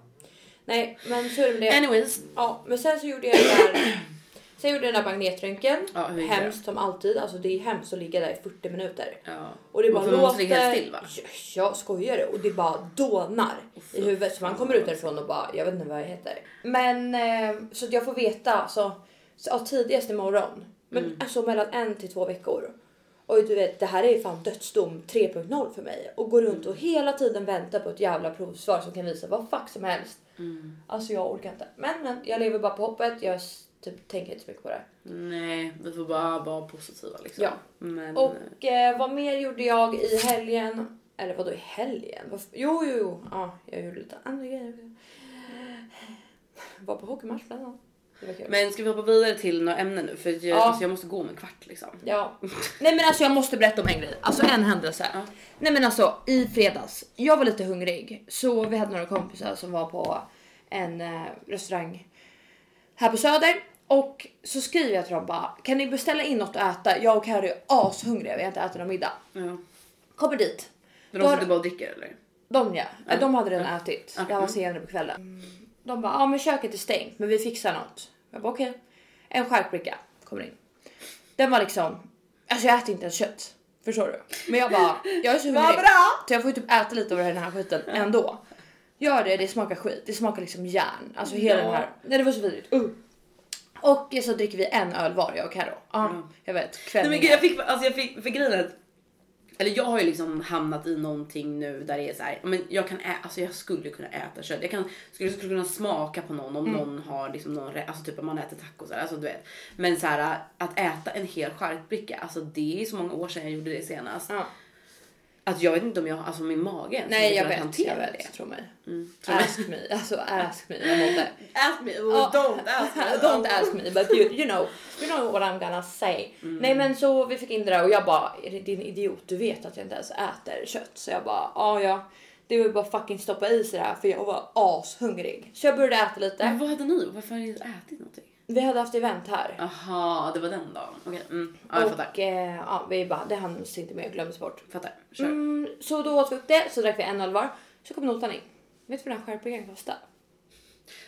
S2: Nej, men så är det med det.
S1: Anyways.
S2: Ja, men sen så gjorde jag den där, sen gjorde jag den där magnetröntgen.
S1: Ja, hur gick det?
S2: hemskt som alltid. Alltså det är hemskt att ligga där i 40 minuter.
S1: Ja.
S2: Och det bara
S1: för man måste ligga helt still va?
S2: Ja, jag skojar det och det bara dånar i huvudet så man kommer ut därifrån och bara jag vet inte vad jag heter. Men eh, så att jag får veta alltså, så, ja, tidigast imorgon. Men
S1: Mm.
S2: alltså mellan en till två veckor. Och du vet det här är fan dödsdom 3.0 för mig och går runt och hela tiden väntar på ett jävla provsvar som kan visa vad fuck som helst.
S1: Mm.
S2: Alltså jag orkar inte. Men men jag lever bara på hoppet. Jag typ, tänker inte så mycket på det.
S1: Nej, vi får bara vara positiva liksom.
S2: Ja.
S1: Men,
S2: Och eh, vad mer gjorde jag i helgen? Eller vad då i helgen? Jo, jo, jo. Ja, jag gjorde lite andra grejer. Var på hockeymatch bland annat.
S1: Men ska vi hoppa vidare till några ämnen nu? För jag,
S2: Ja.
S1: alltså, jag måste gå om en kvart liksom.
S2: Ja. Nej men alltså jag måste berätta om en grej. Alltså en händelse.
S1: Ja.
S2: Nej men alltså i fredags. Jag var lite hungrig. Så vi hade några kompisar som var på en eh, restaurang här på Söder. Och så skriver jag till dem bara. Kan ni beställa in något att äta? Jag och Carro är ashungriga. Vi har inte ätit någon middag.
S1: Ja.
S2: Kommer dit.
S1: Men de sitter bara och dricker eller?
S2: De ja.
S1: Ja.
S2: De hade redan ätit. Det här var senare på kvällen. De bara, ja men köket är stängt men vi fixar något. Jag bara okej. En skärkbricka kommer in. Den var liksom, alltså jag äter inte ens kött. Förstår du? Men jag bara, jag är så hungrig.
S1: Bra!
S2: Så jag får ju typ äta lite av den här skiten ändå. Gör det, det smakar skit. Det smakar liksom järn. Alltså hela
S1: Ja.
S2: den här. Nej det var så vidrigt. Uh. Och så dricker vi en öl var jag och Carro. Ja, jag vet.
S1: Nej,
S2: Kvällningar.
S1: men gud, jag fick, alltså jag fick, för grejen eller jag har ju liksom hamnat i någonting nu där det är så här, men jag kan ä- alltså jag skulle kunna äta kött. Jag kan, skulle, skulle kunna smaka på någon om
S2: Mm.
S1: någon har liksom någon, alltså typ om man äter tacos eller alltså du vet. Men så här att äta en hel charkbricka, alltså det är så många år sedan jag gjorde det senast.
S2: Ja.
S1: Att jag vet inte om jag, alltså min mage
S2: Nej jag vet, jag vet.
S1: det.
S2: Tro mig.
S1: Mm, jag.
S2: Ask me, alltså ask me. Jag mådde.
S1: Ask me, oh,
S2: Ja.
S1: don't ask me.
S2: Don't ask me but you, you know, you know what I'm gonna say.
S1: Mm.
S2: Nej men så vi fick in det där och jag bara din idiot du vet att jag inte ens äter kött så jag bara ja ja det var ju bara fucking stoppa i sig det här för jag var ashungrig. Så jag började äta lite.
S1: Men vad hade ni? Varför har ni inte ätit någonting?
S2: Vi hade haft event här.
S1: Aha, det var den dagen. Okej, mm. ja, jag fattar.
S2: och eh, ja, vi bara, det hanns inte med, glömdes bort.
S1: Fattar. Kör.
S2: Mm, så då åt vi upp det, så drack vi en öl var. Så kom notan in. Vet du vad den här skärpningen kostade?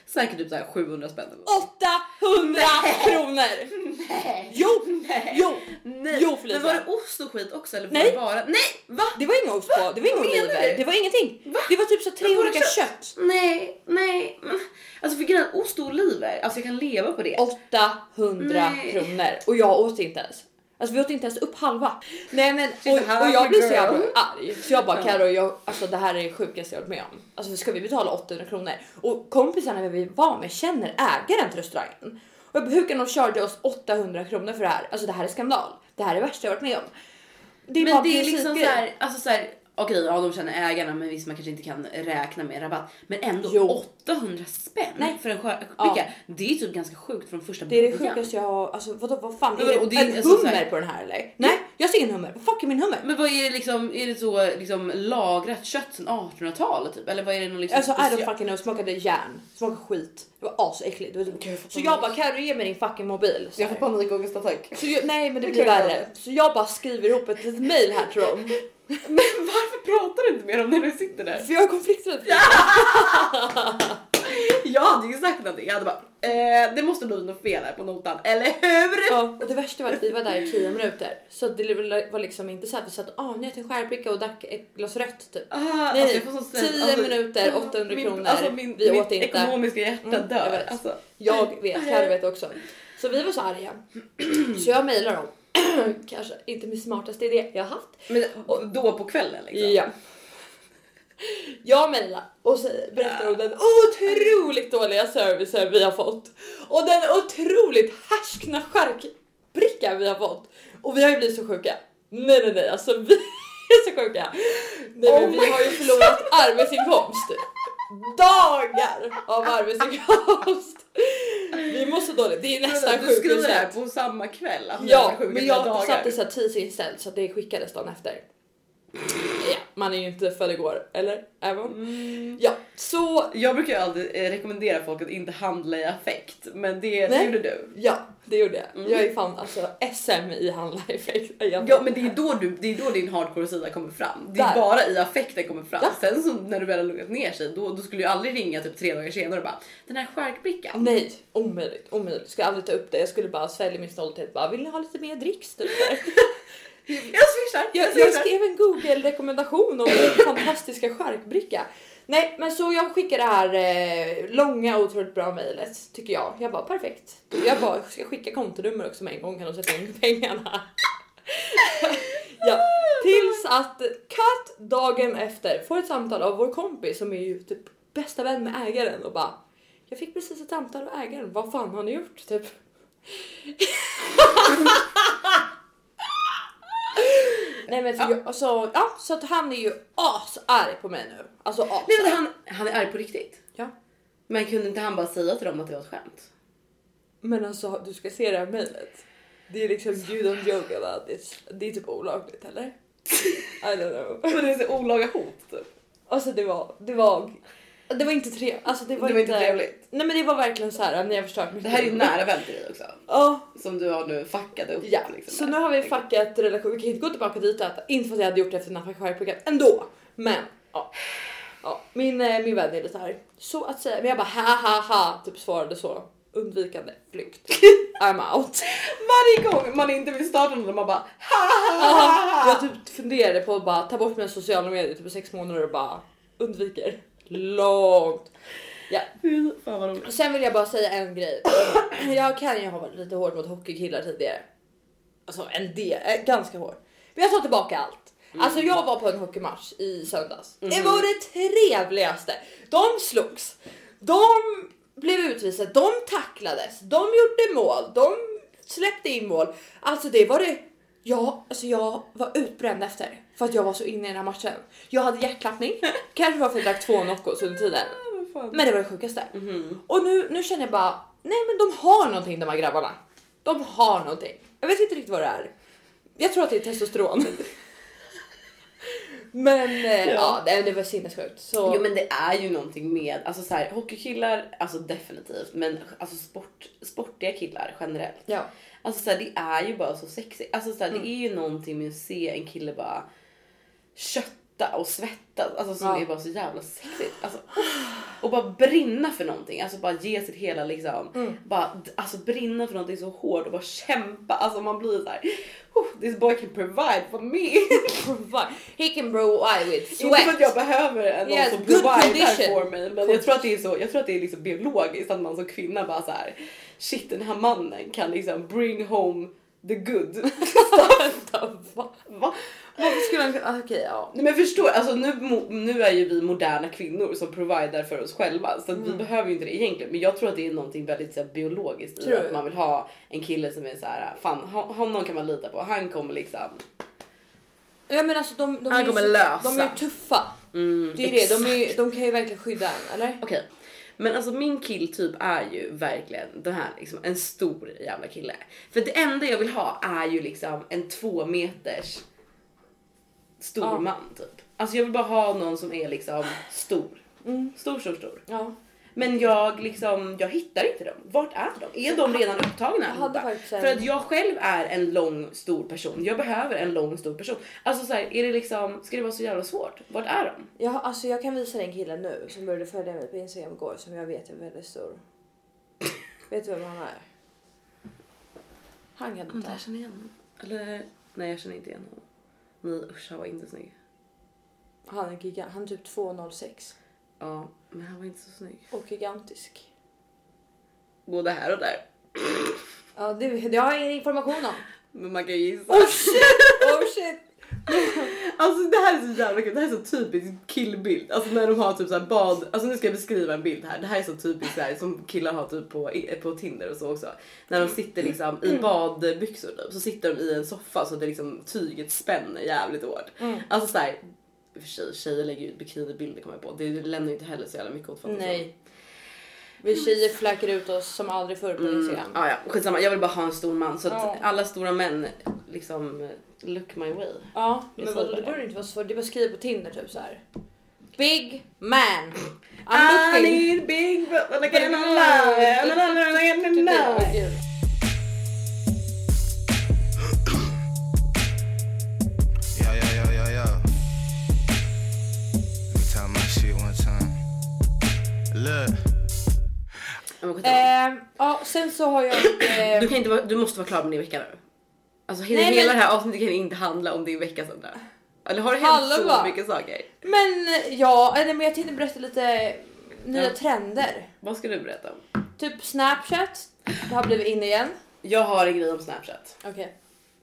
S1: Säkert typ så här 700 spänn.
S2: 800 kronor! Jo! Jo!
S1: Nej.
S2: Jo, Felicia.
S1: Men var det ost och skit också eller var
S2: Nej.
S1: det bara? Nej! Va?
S2: Det var inga ost på, det var inga
S1: Vad menar
S2: oliver,
S1: du?
S2: det var ingenting.
S1: Va?
S2: Det var typ så tre
S1: Men var det
S2: olika
S1: kött?
S2: kött.
S1: Nej, nej. Men, alltså för grejen ost och oliver, alltså jag kan leva på det.
S2: 800
S1: Nej.
S2: kronor och jag åt inte ens. Alltså vi åt inte ens upp halva. Nej men och, och jag blir så jävla arg så jag bara. Carro, jag, alltså det här är det sjukaste jag varit med om. Alltså ska vi betala 800 kronor? Och kompisarna vi var med känner ägaren till restaurangen. Och jag bara, hur kan de charge oss 800 kronor för det här? Alltså det här är skandal. Det här är det värsta jag varit med om. Det är
S1: Men
S2: bara
S1: det är liksom så här, alltså så här, okej, ja de känner ägarna men visst man kanske inte kan räkna med rabatt. Men ändå
S2: Jo.
S1: 800 spänn
S2: Nej.
S1: för en skärbricka.
S2: Ja.
S1: Det är typ ganska sjukt från första
S2: Det är det
S1: början.
S2: sjukaste jag har, alltså vadå vad fan? Är det,
S1: vadå, det är
S2: en
S1: alltså så
S2: hummer
S1: här-
S2: på den här eller? Nej, jag ser ingen hummer. Vad fuck är min hummer?
S1: Men vad är det liksom, är det så liksom lagrat kött sedan 1800-talet typ? Eller vad är det någon liksom
S2: Alltså I don't fucking know, smakade järn, smakade skit. Det var asäckligt. Var typ- Så jag bara kan du ge mig din fucking mobil? Så, här.
S1: panikångestattack.
S2: så jag, nej men det blir
S1: jag
S2: värre. Så jag bara skriver ihop ett litet mail här till dem.
S1: Men varför pratar du inte med dem när du sitter där?
S2: För jag har konflikträdd.
S1: Jag hade ju sagt någonting. Jag hade bara, eh, det måste bli något fel här på notan, eller hur?
S2: Ja, och det värsta var att vi var där i 10 minuter. Så det var liksom inte så att vi satt ah, njöt en skärbricka och drack ett glas rött typ.
S1: Ah,
S2: Nej,
S1: alltså, jag får sån stress.
S2: 10 minuter, 800
S1: min,
S2: kronor.
S1: Alltså min,
S2: Vi
S1: mitt
S2: åt inte.
S1: ekonomiska hjärta
S2: Mm, jag
S1: dör.
S2: vet.
S1: Alltså.
S2: Jag vet, Carro vet också. Så vi var så arga. Så jag mejlar dem. Kanske inte min smartaste idé jag har haft.
S1: Men då på kvällen liksom?
S2: Ja. Jag mejlar och säger, berättar om den otroligt dåliga servicen vi har fått och den otroligt härskna charkbricka vi har fått. Och vi har ju blivit så sjuka. Nej, nej, nej, alltså vi är så sjuka. Nej, men
S1: Oh
S2: vi
S1: my
S2: har ju förlorat arbetsinkomst. Dagar av arbetsinkomst. Vi mår så dåligt. Det är nästan
S1: du skriver
S2: sjukt
S1: det här på samma kväll?
S2: Ja, men jag
S1: dagar.
S2: satte så här tidsinställd så att det skickades dagen efter. Man är ju inte född igår, eller? Även?
S1: Mm.
S2: Ja, så
S1: Jag brukar ju alltid eh, rekommendera folk att inte handla i affekt, men det, det gjorde du.
S2: ja, det gjorde jag.
S1: Mm.
S2: Jag är fan alltså SM i handla effekt. Jag
S1: Ja men det är då, du, det är då din hardcore sida kommer fram. Det är
S2: Där.
S1: bara i affekten kommer fram.
S2: Ja.
S1: Sen så när du väl har lugnat ner sig då, då skulle jag aldrig ringa typ tre dagar senare och bara den här charkbrickan.
S2: Nej, omöjligt, omöjligt. Ska aldrig ta upp det. Jag skulle bara svälja min stolthet. Bara, vill ni ha lite mer dricks? Typ.
S1: Jag swishar!
S2: Jag,
S1: Jag,
S2: jag skrev en Google rekommendation om min fantastiska charkbricka. Nej, men så jag skickar det här eh, långa otroligt bra mejlet tycker jag. Jag bara perfekt. Jag bara ska skicka kontonummer också med en gång kan de sätta in pengarna. ja, tills att cut dagen efter får ett samtal av vår kompis som är ju typ bästa vän med ägaren och bara jag fick precis ett samtal av ägaren. Vad fan har ni gjort? Typ. Nej men så, jag, alltså, ja, så att han är ju asarg på mig nu. Alltså asarg.
S1: Nej, men han, han är arg på riktigt.
S2: Ja.
S1: Men kunde inte han bara säga till dem att det var ett skämt?
S2: Men alltså du ska se det här mejlet. Det är liksom you don't joke about this. Det är typ olagligt eller? I don't know.
S1: Men det är så olaga hot typ.
S2: Alltså det var, det var, det var inte trevligt. Alltså det var,
S1: Det var inte trevligt.
S2: Nej men det var verkligen så här. Ni har förstört mitt
S1: Det här är ju nära vän till dig också.
S2: Ja,
S1: Som du har nu fuckat upp.
S2: ja.
S1: liksom,
S2: så nu har vi fuckat relation. Vi kan inte gå tillbaka dit och äta. Inte för att jag hade gjort det efter Nafaka ändå. Men ja. ja. Min, eh, min vän är lite här. Så att säga. Men jag bara ha ha ha. Typ svarade så. Undvikande flykt. I'm out.
S1: Varje gång man inte vill starta något man bara ha ha ha.
S2: jag typ funderade på att bara ta bort mina sociala medier typ i sex månader och bara undviker. Långt. Ja.
S1: Fy fan vad roligt.
S2: Sen vill jag bara säga en grej. Jag kan ju ha varit lite hård mot hockeykillar tidigare. Alltså en del, eh, ganska hård. Men jag tar tillbaka allt. Alltså jag var på en hockeymatch i söndags. Det var det trevligaste. De slogs, de blev utvisade, de tacklades, de gjorde mål, de släppte in mål. Alltså det var det. Ja, alltså jag var utbränd efter för att jag var så inne i den här matchen. Jag hade hjärtklappning, kanske var för att jag drack två Noccos under tiden. Men det var det sjukaste. Och nu, nu känner jag bara, nej men de har någonting de här grabbarna. De har någonting. Jag vet inte riktigt vad det är. Jag tror att det är testosteron. men eh, ja, det, det var sinnessjukt. Så
S1: Jo men det är ju någonting med, alltså så här, hockeykillar, alltså definitivt, men alltså sport, sportiga killar generellt.
S2: ja.
S1: Alltså så här, det är ju bara så sexigt. Alltså så här,
S2: Mm.
S1: det är ju någonting med att se en kille bara kötta och svettas, alltså som
S2: Ja.
S1: är bara så jävla sexigt. Alltså, och bara brinna för någonting, alltså bara ge sitt hela liksom,
S2: Mm.
S1: bara alltså brinna för någonting så hårt och bara kämpa. Alltså man blir så här, "Oh, this boy can provide for me.
S2: He can provide with
S1: Inte för
S2: sweat.
S1: att jag behöver en någon
S2: Yes,
S1: som
S2: condition.
S1: för mig, men jag tror att det är så. Jag tror att det är liksom biologiskt att man som kvinna bara så här. Shit, den här mannen kan liksom bring home the good.
S2: Vänta, va?
S1: Va?
S2: Varför skulle han kunna... Okej, ja.
S1: Nej men förstår, alltså nu, nu är ju vi moderna kvinnor som provider för oss själva så
S2: Mm.
S1: vi behöver ju inte det egentligen. Men jag tror att det är någonting väldigt så här, biologiskt i att man vill ha en kille som är så här, fan ho- honom kan man lita på. Han kommer liksom.
S2: Ja men alltså de, de,
S1: Han kommer
S2: så-
S1: lösa.
S2: de är tuffa.
S1: Mm,
S2: Det är det, de, är, de kan ju verkligen skydda en, eller?
S1: Okej, men alltså min killtyp är ju verkligen den här liksom en stor jävla kille. För det enda jag vill ha är ju liksom en två meters stor
S2: Ja.
S1: man typ. Alltså jag vill bara ha någon som är liksom stor.
S2: Mm.
S1: Stor, stor, stor.
S2: Ja.
S1: Men jag liksom, jag hittar inte dem. Vart är de? Är de redan upptagna? Allihopa? För att jag själv är en lång stor person. Jag behöver en lång stor person. Alltså så här, är det liksom, ska det vara så jävla svårt? Vart är de?
S2: Jag, alltså jag kan visa dig en kille nu som började följa mig på Instagram igår som jag vet är väldigt stor. vet du vem han är? Han kan ta.
S1: jag känner igen honom. Eller nej, jag känner inte igen honom. Nej usch, han var inte snygg.
S2: Han är gigant. Han är typ 2,06
S1: Ja, men han var inte så snygg.
S2: och gigantisk.
S1: Både här och där.
S2: Ja, det, det har jag ingen information om.
S1: Men man kan ju gissa.
S2: Oh shit! Oh shit!
S1: Alltså det här är så jävla kul. Det här är så typisk killbild. Alltså när de har typ så bad. Alltså nu ska jag beskriva en bild här. Det här är så typiskt så här, som killar har typ på, på Tinder och så också. När de sitter liksom i badbyxor typ, så sitter de i en soffa så det liksom tyget spänner jävligt hårt. Alltså så här. i och För sig, tjejer lägger ut bikinibilder kommer jag på. Det lämnar ju inte heller så jävla mycket åt fantasi.
S2: Nej. Vi tjejer fläcker ut oss som aldrig förr på Instagram.
S1: Ah, ja, skitsamma. Jag vill bara ha en stor man så att
S2: Ja.
S1: alla stora män liksom look my way.
S2: Ja, men vadå, det
S1: det.
S2: behöver inte vara svårt. Det är bara att skriva på Tinder typ så här. Big man.
S1: I
S2: I'm looking.
S1: need big but I can't lie.
S2: Åh, Eh, ja, sen så har jag... Eh,
S1: Du, kan inte vara, du måste vara klar med din vecka nu. Alltså hela,
S2: Nej,
S1: hela
S2: men-
S1: det här avsnittet kan inte handla om din vecka Sandra. Eller har det hänt
S2: Hallå,
S1: så
S2: va?
S1: mycket saker?
S2: men ja, eller, men jag tänkte berätta lite nya
S1: Ja.
S2: trender.
S1: Vad ska du berätta om?
S2: Typ Snapchat. Det har blivit in igen.
S1: Jag har en grej om Snapchat.
S2: Okej.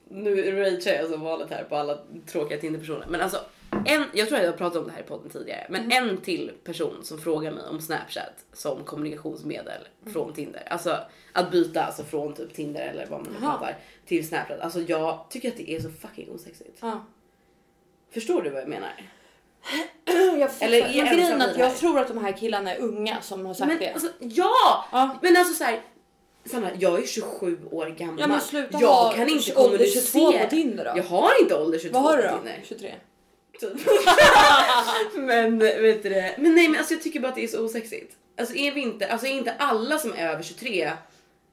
S1: Nu ragear jag som vanligt här på alla tråkiga Tinder-personer. Men alltså, en, jag tror att jag har pratat om det här i podden tidigare. Men en till person som frågar mig om Snapchat som kommunikationsmedel från Tinder. Alltså att byta alltså, från typ Tinder eller vad man nu pratar till Snapchat. Alltså jag tycker att det är så fucking osexigt.
S2: Ja.
S1: Förstår du vad jag menar?
S2: Jag
S1: Eller
S2: Eller
S1: är
S2: grejen att jag tror att de här killarna är unga som har sagt
S1: Men
S2: det.
S1: alltså, ja!
S2: Ja.
S1: Men alltså så här, Sanna, jag är 27 år gammal.
S2: Ja, men sluta
S1: jag
S2: ha
S1: kan inte
S2: ålder 22
S1: kommunicera.
S2: på Tinder då.
S1: Jag har inte ålder 22
S2: Vad har du
S1: på
S2: då?
S1: Tinder.
S2: 23?
S1: Typ. men vet du det? Men nej men alltså jag tycker bara att det är så osexigt. Alltså är vi inte, alltså är inte alla som är över 23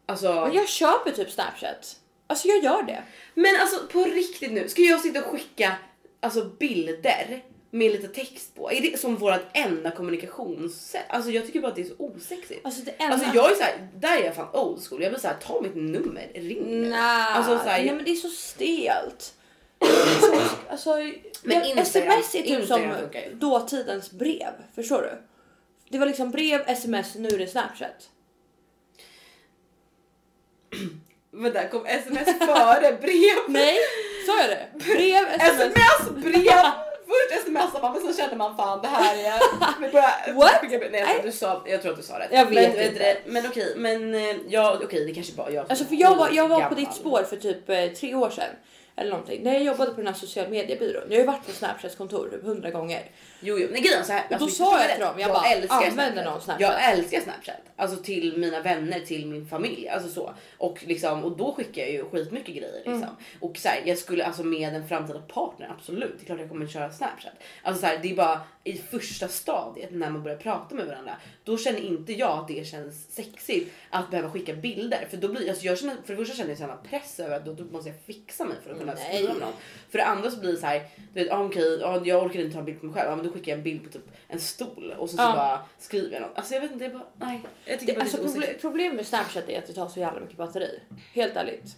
S1: Alltså,
S2: Men jag köper typ Snapchat. Alltså jag gör det.
S1: men alltså på riktigt nu, ska jag sitta och skicka alltså bilder med lite text på? Är det som vårt enda kommunikationssätt? Alltså jag tycker bara att det är så osexigt.
S2: Alltså det enda...
S1: Alltså jag är så här, där är jag fan old school. Jag blir så här, ta mitt nummer, ring mig.
S2: Nej,
S1: Alltså, så här-
S2: nej men det är så stelt. Så, alltså,
S1: Men
S2: jag,
S1: Instagram-
S2: sms är typ
S1: Instagram
S2: som dåtidens brev. Förstår du? Det var liksom brev, sms, nu är det snapchat.
S1: Men där kom sms före brev.
S2: Nej, Sa jag det? Brev, sms.
S1: Sms, brev! Först smsar man men så känner man fan det här är... Vi börjar
S2: What?
S1: Nej, att du sa, jag tror att du sa rätt.
S2: Jag vet
S1: men,
S2: inte.
S1: det, men okej, men eh, ja okej det kanske bara jag
S2: Alltså för jag var, jag var på ditt spår för typ eh, tre år sedan. Eller någonting. När jag jobbade på den här social mediebyrån. Jag har ju varit på Snapchats kontor typ hundra gånger.
S1: Jo, jo, men grejen så här.
S2: då
S1: alltså,
S2: sa
S1: förstår
S2: jag till dem, jag bara,
S1: älskar
S2: använder någon Snapchat?
S1: Jag älskar Snapchat. Alltså till mina vänner, till min familj. Alltså så. Och, liksom, och då skickar jag ju skitmycket grejer. Liksom.
S2: Mm.
S1: Och så här, jag skulle alltså med en framtida partner, absolut. Det är klart jag kommer köra Snapchat. Alltså så här, det är bara i första stadiet när man börjar prata med varandra. Då känner inte jag att det känns sexigt att behöva skicka bilder. För då blir alltså jag känner, för det första känner jag samma press över att då, då måste jag fixa mig för att kunna
S2: Nej.
S1: skriva med någon. För det andra så blir det så här, du vet, ah, okej, ah, jag orkar inte ta en bild på mig själv, ah, men då skickar jag en bild på typ en stol och så, så bara skriver jag något. Alltså jag vet inte, jag bara, nej. Jag tycker
S2: Det,
S1: bara
S2: alltså,
S1: det är så
S2: proble problemet med Snapchat är att det tar så jävla mycket batteri. Helt ärligt.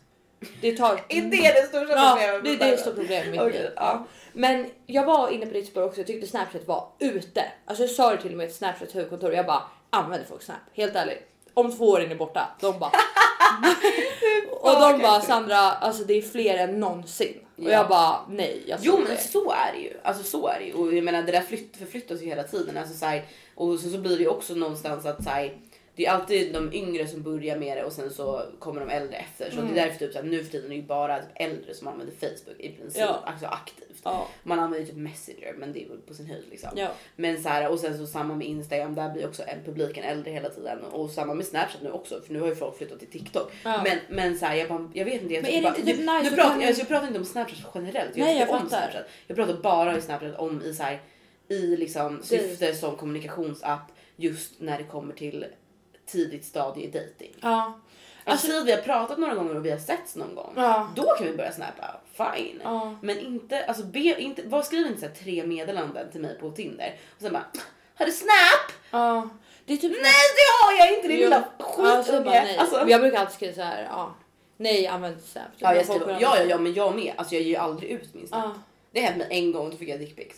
S2: Det tar...
S1: Är det det stora
S2: Ja,
S1: problemet?
S2: det är det stora problemet med liv.
S1: ja.
S2: Men jag var inne på ditt spår också. Jag tyckte Snapchat var ute. Alltså jag sa det till och med till Snapchats huvudkontor. Jag bara använder folk Snap? Helt ärligt. Om två år är ni borta. De bara. och de bara Sandra, alltså det är fler än någonsin. Och
S1: Ja.
S2: jag bara nej. Jag
S1: Jo men
S2: det.
S1: så är det ju. Alltså så är det ju. Och jag menar det där flytt, förflyttas ju hela tiden. Alltså, så här, och så, så blir det ju också någonstans att så här, det är alltid de yngre som börjar med det och sen så kommer de äldre efter. Så
S2: Mm.
S1: det är därför typ så här, nu för tiden är det ju bara typ äldre som använder Facebook i princip.
S2: Ja.
S1: Alltså aktivt.
S2: Ja.
S1: Man använder typ Messenger men det är väl på sin höjd liksom.
S2: Ja.
S1: Men så här, och sen så samma med Instagram, där blir också en publiken äldre hela tiden. Och samma med Snapchat nu också för nu har ju folk flyttat till TikTok. Men, men så här, jag, bara, jag vet inte. Jag,
S2: Men är det
S1: bara,
S2: inte typ
S1: jag,
S2: nice
S1: nu pratar, alltså, jag pratar inte om Snapchat generellt. Jag
S2: Nej, jag
S1: om
S2: fattar.
S1: Snapchat. Jag pratar bara i Snapchat om i så här, i liksom syfte som kommunikationsapp just när det kommer till tidigt stadie i dating.
S2: Ja.
S1: Alltså, säg att vi har pratat några gånger och vi har setts någon gång.
S2: Ja.
S1: Då kan vi börja snappa. Fine.
S2: Ja.
S1: Men inte, alltså be, inte, vad skriver inte så tre meddelanden till mig på Tinder och sen bara har du snap?
S2: Ja. Det är typ
S1: Nej det har jag inte din lilla
S2: Alltså, bara
S1: skitunge. Alltså,
S2: Jag brukar alltid skriva så här. Ja. Nej, använd Snap. Typ
S1: ja, jag skriver, ja, ja, ja, men jag med. Alltså jag ger ju aldrig ut min snap.
S2: Ja.
S1: Det hände mig en gång, då fick jag dickpics.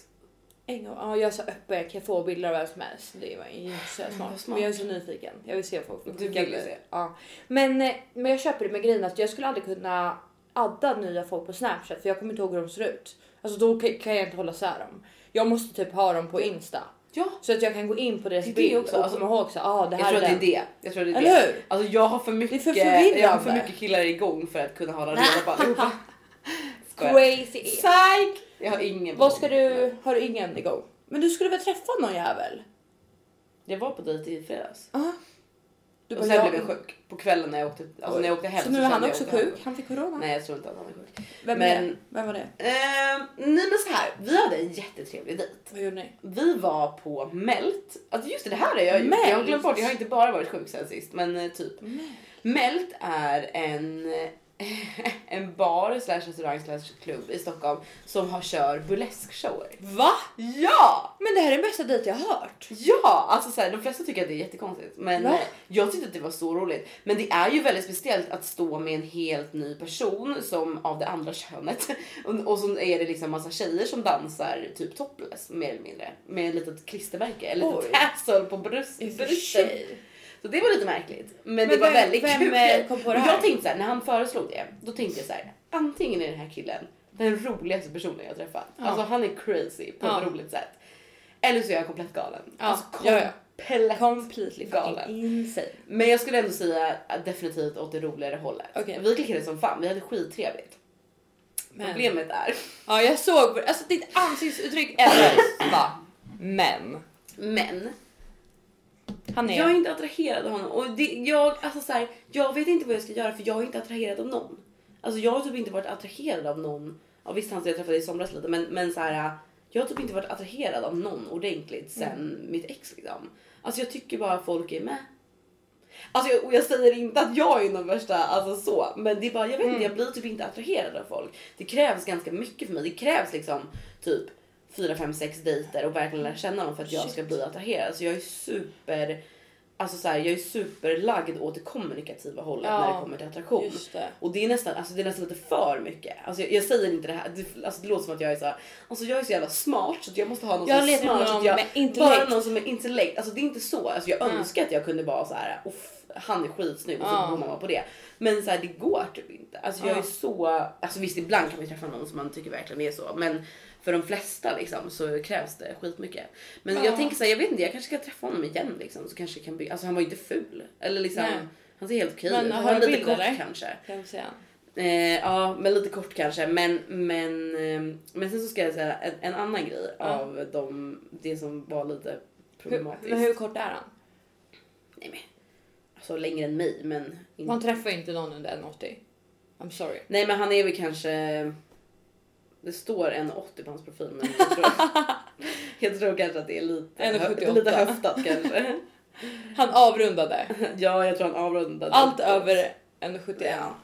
S2: En gång. Ja, jag så öppen. Jag kan få bilder av vem som helst. Det var inte så smart. Men jag är så nyfiken. Jag vill se vad folk
S1: Du vill se.
S2: Ja. Men, eh, men jag köper det med grejen att jag skulle aldrig kunna adda nya folk på Snapchat för jag kommer inte ihåg hur de ser ut. Alltså då kan- jag inte hålla isär dem. Jag måste typ ha dem på Insta.
S1: Ja,
S2: Så att jag kan gå in på deras
S1: Det
S2: bild
S1: också,
S2: och
S1: alltså-
S2: komma ihåg så ah, det
S1: jag
S2: här
S1: tror att
S2: är
S1: det det. Jag tror det är
S2: Eller
S1: det.
S2: hur?
S1: Alltså jag har för mycket,
S2: för
S1: jag har för mycket killar igång för att kunna hålla reda på allihopa.
S2: Crazy.
S1: Psych! Jag har ingen
S2: Vad ska du, har du ingen igång? Men du skulle väl träffa någon jävel?
S1: Jag var på dejt i fredags.
S2: Ja. Du
S1: och sen
S2: ja.
S1: blev jag sjuk på kvällen när jag åkte, alltså när jag åkte hem.
S2: Så nu är han
S1: jag
S2: också sjuk? Han fick corona?
S1: Nej jag tror inte att han är sjuk.
S2: Vem,
S1: men-
S2: är? Vem var det?
S1: Ehm, nej men så här, vi hade en jättetrevlig dejt.
S2: Vad gjorde ni?
S1: Vi var på Melt. Alltså just det, det här har jag gjort. Jag har
S2: Melt?
S1: glömt bort, jag har inte bara varit sjuk sen sist men eh, typ. Melt är en, en bar slash restaurang slash klubb i Stockholm som har kör burleskshower.
S2: Va?
S1: Ja!
S2: Men det här är den bästa dejt jag har hört.
S1: Ja, alltså så här, de flesta tycker att det är jättekonstigt, men
S2: Va?
S1: jag tyckte att det var så roligt. Men det är ju väldigt speciellt att stå med en helt ny person som av det andra könet och, och så är det liksom massa tjejer som dansar typ topless mer eller mindre med ett litet klistermärke eller ett tassel på bröst, Så det var lite märkligt, men,
S2: Men
S1: det var
S2: vem-
S1: väldigt
S2: vem,
S1: kul.
S2: eh, kom på det här?
S1: Jag tänkte så här, när han föreslog det, då tänkte jag så här, antingen är den här killen den roligaste personen jag träffat.
S2: Ja.
S1: Alltså han är crazy på
S2: Ja.
S1: ett roligt sätt. Eller så är jag komplett galen.
S2: Ja,
S1: Alltså
S2: ja, ja.
S1: komplett
S2: Completely
S1: galen.
S2: insane.
S1: Men jag skulle ändå säga definitivt åt det roligare hållet.
S2: Okej.
S1: Vi klickade som fan, vi hade skittrevligt.
S2: Men,
S1: Problemet är,
S2: Ja jag såg, alltså ditt ansiktsuttryck ändrades. Men.
S1: men
S2: Han är...
S1: jag är inte attraherad av honom. Och det, jag, alltså så här, jag vet inte vad jag ska göra för jag är inte attraherad av någon. Alltså jag har typ inte varit attraherad av någon. Ja, visst han som jag träffade i somras lite men, men så här, jag har typ inte varit attraherad av någon ordentligt sen
S2: Mm.
S1: mitt ex liksom. Alltså jag tycker bara folk är med. Alltså jag, och jag säger inte att jag är den värsta, alltså så, men det är bara, jag vet
S2: Mm.
S1: inte, jag blir typ inte attraherad av folk. Det krävs ganska mycket för mig. Det krävs liksom typ 4, 5, 6 dejter och verkligen lära känna dem för att jag
S2: Shit.
S1: ska bli attraherad. Så jag är super alltså så här, jag är superlagd åt det kommunikativa hållet
S2: Ja,
S1: när det kommer till attraktion.
S2: Det.
S1: Och det är nästan, alltså det är nästan lite för mycket. Alltså jag, jag säger inte det här, det, alltså det låter som att jag är så här, alltså jag är så jävla smart så jag måste ha någon
S2: Jag
S1: som är smart.
S2: någon
S1: jag,
S2: med intellekt.
S1: Bara någon som är intellekt. Alltså det är inte så. Alltså jag
S2: Mm.
S1: önskar att jag kunde vara så här, han är skitsnygg och så
S2: Ja.
S1: man på det. Men så här, det går typ inte. Alltså jag
S2: Ja.
S1: är så, alltså visst ibland kan ju träffa någon som man tycker verkligen är så. Men för de flesta liksom så krävs det skitmycket. Men
S2: Ja.
S1: jag tänker så här, jag vet inte, jag kanske ska träffa honom igen liksom. Så kanske kan bygga, alltså han var ju inte ful. Eller liksom,
S2: Nej.
S1: han ser helt okej ut. Han var lite kort
S2: eller?
S1: kanske.
S2: Kan.
S1: Eh, ja, men lite kort kanske. Men, men, eh, men sen så ska jag säga en, en annan grej
S2: Ja.
S1: av de, det som var lite
S2: Hur,
S1: problematiskt.
S2: men hur kort är han?
S1: Nej men, alltså längre än mig men.
S2: Man träffar ju inte någon under 1,80. I'm sorry.
S1: Nej men han är väl kanske. Det står 1,80 på hans profil men jag tror, jag tror kanske att det är lite,
S2: 1,78.
S1: lite höftat kanske.
S2: Han avrundade.
S1: ja jag tror han avrundade.
S2: Allt över 1,71.
S1: Ja.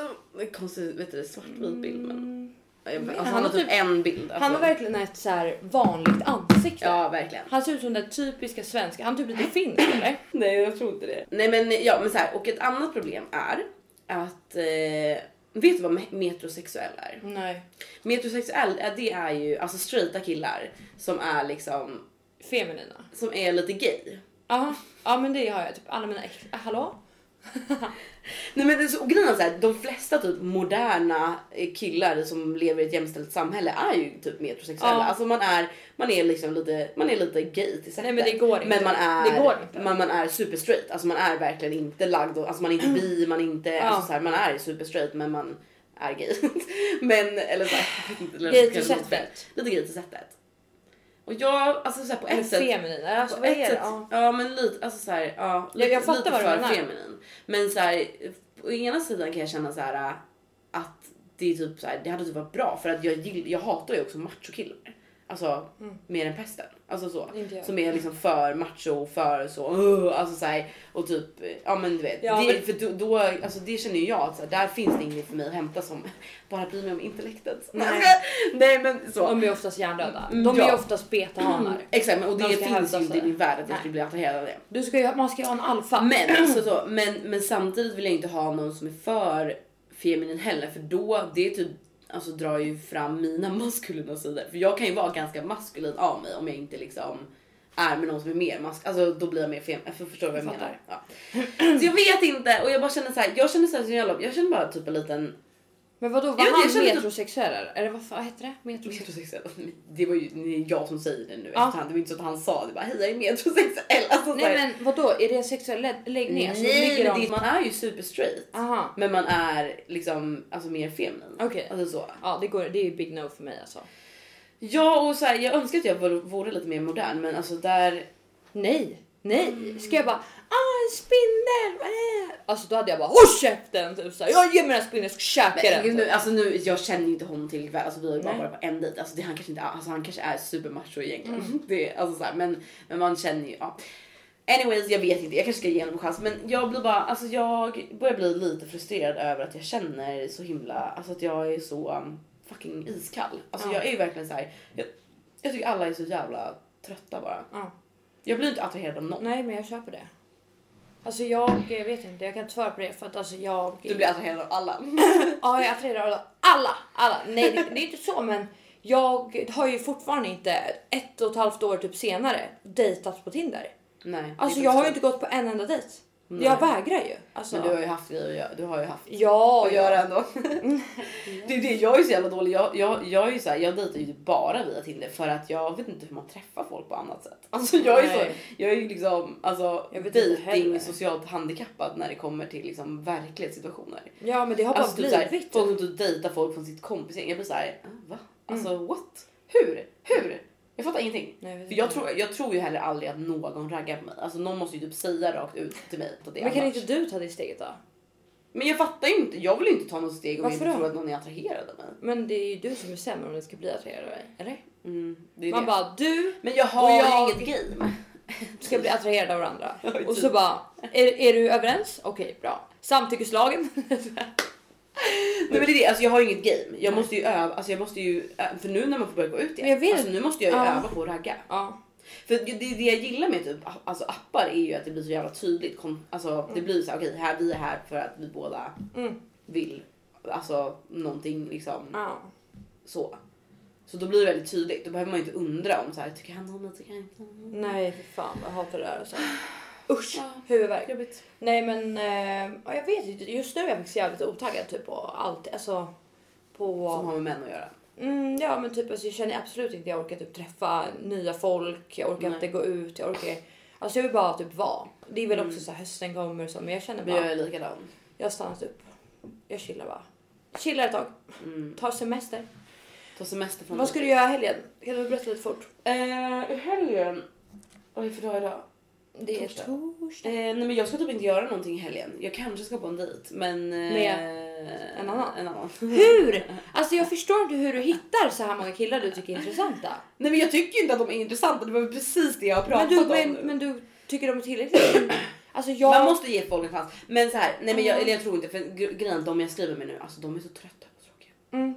S1: Uh, det är konstigt, vet du, det är svartvit bild men.
S2: Mm.
S1: Alltså, han,
S2: han
S1: har typ
S2: typ-
S1: en bild. Alltså.
S2: Han har verkligen ett så här vanligt ansikte.
S1: Ja verkligen.
S2: Han ser ut som den typiska svenska. Han är typ lite finsk eller?
S1: Nej jag tror inte det. Nej men ja men så här, och ett annat problem är att eh, vet du vad me- metrosexuell är?
S2: Nej.
S1: Metrosexuell det är ju alltså straighta killar som är liksom
S2: Feminina.
S1: som är lite gay.
S2: Ja, ja men det har jag. Typ alla mina ex... Hallå?
S1: Nej men det är så, och grejen är så här, de flesta typ moderna eh, killar som lever i ett jämställt samhälle är ju typ metrosexuella.
S2: Ja.
S1: Alltså man är, man är liksom lite, man är lite gay till sättet.
S2: Nej, men det går inte.
S1: Men man är,
S2: Det går inte.
S1: Man, man är super straight. Alltså man är verkligen inte lagd och, alltså man är inte bi, man är inte,
S2: Ja.
S1: alltså så här, man är super straight men man är gay. men eller så här, jag vet inte, eller
S2: Gay till sättet.
S1: Lite gay till sättet. Och jag, alltså så här, på ett sätt.
S2: feminina. Alltså
S1: På
S2: vad
S1: ett
S2: är det?
S1: sätt,
S2: Ja.
S1: ja men lite, alltså så här, ja, lite,
S2: jag fattar
S1: lite
S2: vad du menar.
S1: feminin. Men så här, på ena sidan kan jag känna så här att det är typ så här, det hade typ varit bra för att jag, gill- jag hatar ju också machokillar. Alltså mer än pesten. Alltså så.
S2: Mm.
S1: Som är liksom för macho, för så, uh, alltså så här, och typ, ja men du vet.
S2: Ja,
S1: det,
S2: men-
S1: För då, då, alltså det känner ju jag att så här, där finns det inget för mig att hämta som bara bryr mig om intellektet.
S2: Nej.
S1: Nej men så.
S2: De är oftast hjärndöda.
S1: Mm,
S2: De är
S1: ja.
S2: oftast betahanar.
S1: Exakt men- och det finns ju inte i min värld att jag skulle bli attraherad av det.
S2: Du ska ju, man ska ju ha en alfa.
S1: Men, alltså så, men, men samtidigt vill jag inte ha någon som är för feminin heller för då det typ alltså drar ju fram mina maskulina sidor. För jag kan ju vara ganska maskulin av mig om jag inte liksom är med någon som är mer mask, alltså då blir jag mer fem, jag förstår vad jag
S2: Jag
S1: menar. Ja. Så jag vet inte och jag bara känner så här, jag känner så här, så jävla, jag känner bara typ en liten
S2: Men vadå, var
S1: jag
S2: han
S1: typ-
S2: metrosexuell eller? Eller vad fan heter det? Metrosexuell?
S1: metrosexuell. Det var ju det jag som säger det nu
S2: Ja.
S1: efterhand. Det var inte så att han sa det bara hej jag är metrosexuell. Alltså, så
S2: Nej men vadå, är det en sexuell lä- läggning? Alltså,
S1: Nej,
S2: ligger
S1: men
S2: de-
S1: det, man är ju super straight.
S2: Aha.
S1: Men man är liksom alltså mer feminin.
S2: Okej.
S1: Alltså så.
S2: Ja det, går, det är ju big no för mig alltså.
S1: Ja och så här, jag önskar att jag vore lite mer modern men alltså där.
S2: Nej, nej. Ska jag bara ah en spindel? vad är det?" Alltså då hade jag bara håll käften. Typ såhär, jag ger mig den här spindeln, jag ska käka den.
S1: gud,
S2: typ.
S1: nu, alltså nu, jag känner inte honom till alltså vi har ju bara
S2: Nej.
S1: varit på en dejt. Alltså det, han kanske inte alltså han kanske är supermacho egentligen.
S2: Mm.
S1: Det, alltså så här, men, men man känner ju, ja. Anyways, jag vet inte, jag kanske ska ge honom en chans men jag blir bara, alltså jag börjar bli lite frustrerad över att jag känner så himla, alltså att jag är så um, fucking iskall. Alltså
S2: Ja.
S1: jag är ju verkligen så här. Jag, jag tycker alla är så jävla trötta bara.
S2: Ja.
S1: Jag blir inte attraherad av någon.
S2: Nej men jag köper det. Alltså jag vet inte, jag kan inte svara på det för att alltså jag...
S1: Du blir attraherad av alla.
S2: Ja jag attraherar alla, alla, alla. Nej det, det är inte så men jag har ju fortfarande inte ett och ett halvt år typ senare dejtat på Tinder.
S1: Nej. är
S2: Alltså jag har ju inte gått på en enda dejt.
S1: Nej.
S2: Jag vägrar ju. Alltså,
S1: Men du har ju haft grejer att göra. Du har ju haft
S2: ja,
S1: att göra ändå. det är det, jag är så jävla dålig. Jag, jag, jag är ju så här, jag dejtar ju bara via Tinder för att jag vet inte hur man träffar folk på annat sätt. Alltså jag är så,
S2: Nej.
S1: jag är ju liksom alltså
S2: heller.
S1: socialt handikappad när det kommer till liksom verklighetssituationer.
S2: ja men det har bara
S1: Alltså typ
S2: blivit.
S1: folk som typ dejtar folk från sitt kompisgäng. Jag blir såhär, ah, va? Alltså
S2: Mm.
S1: what? Hur? Hur? Jag fattar ingenting.
S2: Nej, jag
S1: För jag tror, jag tror ju heller aldrig att någon raggar på mig. Alltså någon måste ju typ säga rakt ut till mig att det är
S2: Men kan
S1: annars.
S2: inte du ta det steget då?
S1: Men jag fattar ju inte. Jag vill inte ta något steg om jag
S2: Varför
S1: inte
S2: då?
S1: tror att någon är attraherad av mig.
S2: Men det är ju du som bestämmer om den ska bli attraherad av dig, eller?
S1: Mm, är
S2: Man
S1: det.
S2: bara du
S1: Men jag har
S2: Och jag-
S1: inget game.
S2: ska bli attraherad av varandra. Och
S1: typ.
S2: så bara, är, är du överens? Okej, bra. Samtyckeslagen?
S1: Nej men det är det, alltså jag har ju inget game. Jag måste ju öva, alltså jag måste ju, ö- för nu när man får börja gå ut igen.
S2: Jag vet-
S1: alltså nu måste jag ju öva på att ragga.
S2: ja.
S1: För det, det jag gillar med typ alltså appar är ju att det blir så jävla tydligt. Alltså det blir så okej här, vi är här för att vi båda
S2: Mm.
S1: vill alltså någonting liksom
S2: Ja.
S1: så. Så då blir det väldigt tydligt. Då behöver man ju inte undra om så här, tycker han om mig, tycker han inte om mig?
S2: Nej för fan jag hatar det där. Alltså. Usch,
S1: Ja.
S2: huvudvärk.
S1: Jobbigt.
S2: Nej men eh, ja, jag vet inte, just nu är jag faktiskt jävligt otaggad typ på allt. Alltså på...
S1: Som har med män att göra.
S2: Mm, ja men typ alltså, jag känner absolut inte jag orkar typ träffa nya folk. Jag orkar
S1: Nej.
S2: inte gå ut. Jag orkar... Alltså jag vill bara typ vara. Det är väl också så här hösten kommer och så men jag känner bara.
S1: jag är likadan.
S2: Jag har stannat upp. Jag chillar bara. Chillar ett tag.
S1: Mm.
S2: Tar semester.
S1: Ta semester från
S2: Vad ska du göra i helgen? Kan du berätta lite fort?
S1: Eh, I helgen... Det för dag idag?
S2: Det är
S1: Torsdag.
S2: torsdag.
S1: Eh, nej men jag ska typ inte göra någonting i helgen. Jag kanske ska på en dejt men... Eh,
S2: Med en annan?
S1: En annan.
S2: Hur? Alltså jag förstår inte hur du hittar så här många killar du tycker är intressanta.
S1: nej men jag tycker inte att de är intressanta. Det var precis det jag har
S2: Men
S1: pratat
S2: du,
S1: om
S2: men, men du tycker de är tillräckligt? Alltså jag...
S1: Man måste ge folk en chans. Men så här, nej men jag,
S2: Ja.
S1: eller jag tror inte för gre- grejen är de jag skriver med nu, alltså de är så trötta och tråkiga.
S2: Mm.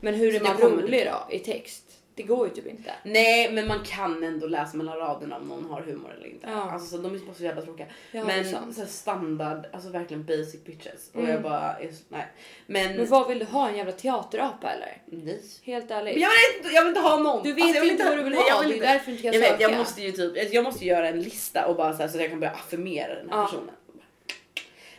S2: Men hur är
S1: Så det
S2: man rolig då i text? Det går ju typ inte.
S1: Nej men man kan ändå läsa mellan raderna om någon har humor eller inte.
S2: Ja.
S1: Alltså så de är bara så jävla tråkiga.
S2: Ja,
S1: men så här standard, alltså verkligen basic bitches. Och
S2: Mm.
S1: jag bara, är, så- nej. Men,
S2: Men vad vill du ha? En jävla teaterapa eller?
S1: nej.
S2: Helt
S1: Men
S2: ärligt.
S1: jag vill, inte, jag vill inte ha någon.
S2: Du vet
S1: Alltså, jag
S2: ju inte vad du vill ha,
S1: jag vill
S2: det är
S1: inte.
S2: därför inte kan
S1: Jag vet, jag måste ju typ, jag måste göra en lista och bara så, här, så att jag kan börja affirmera den här
S2: Ja.
S1: personen.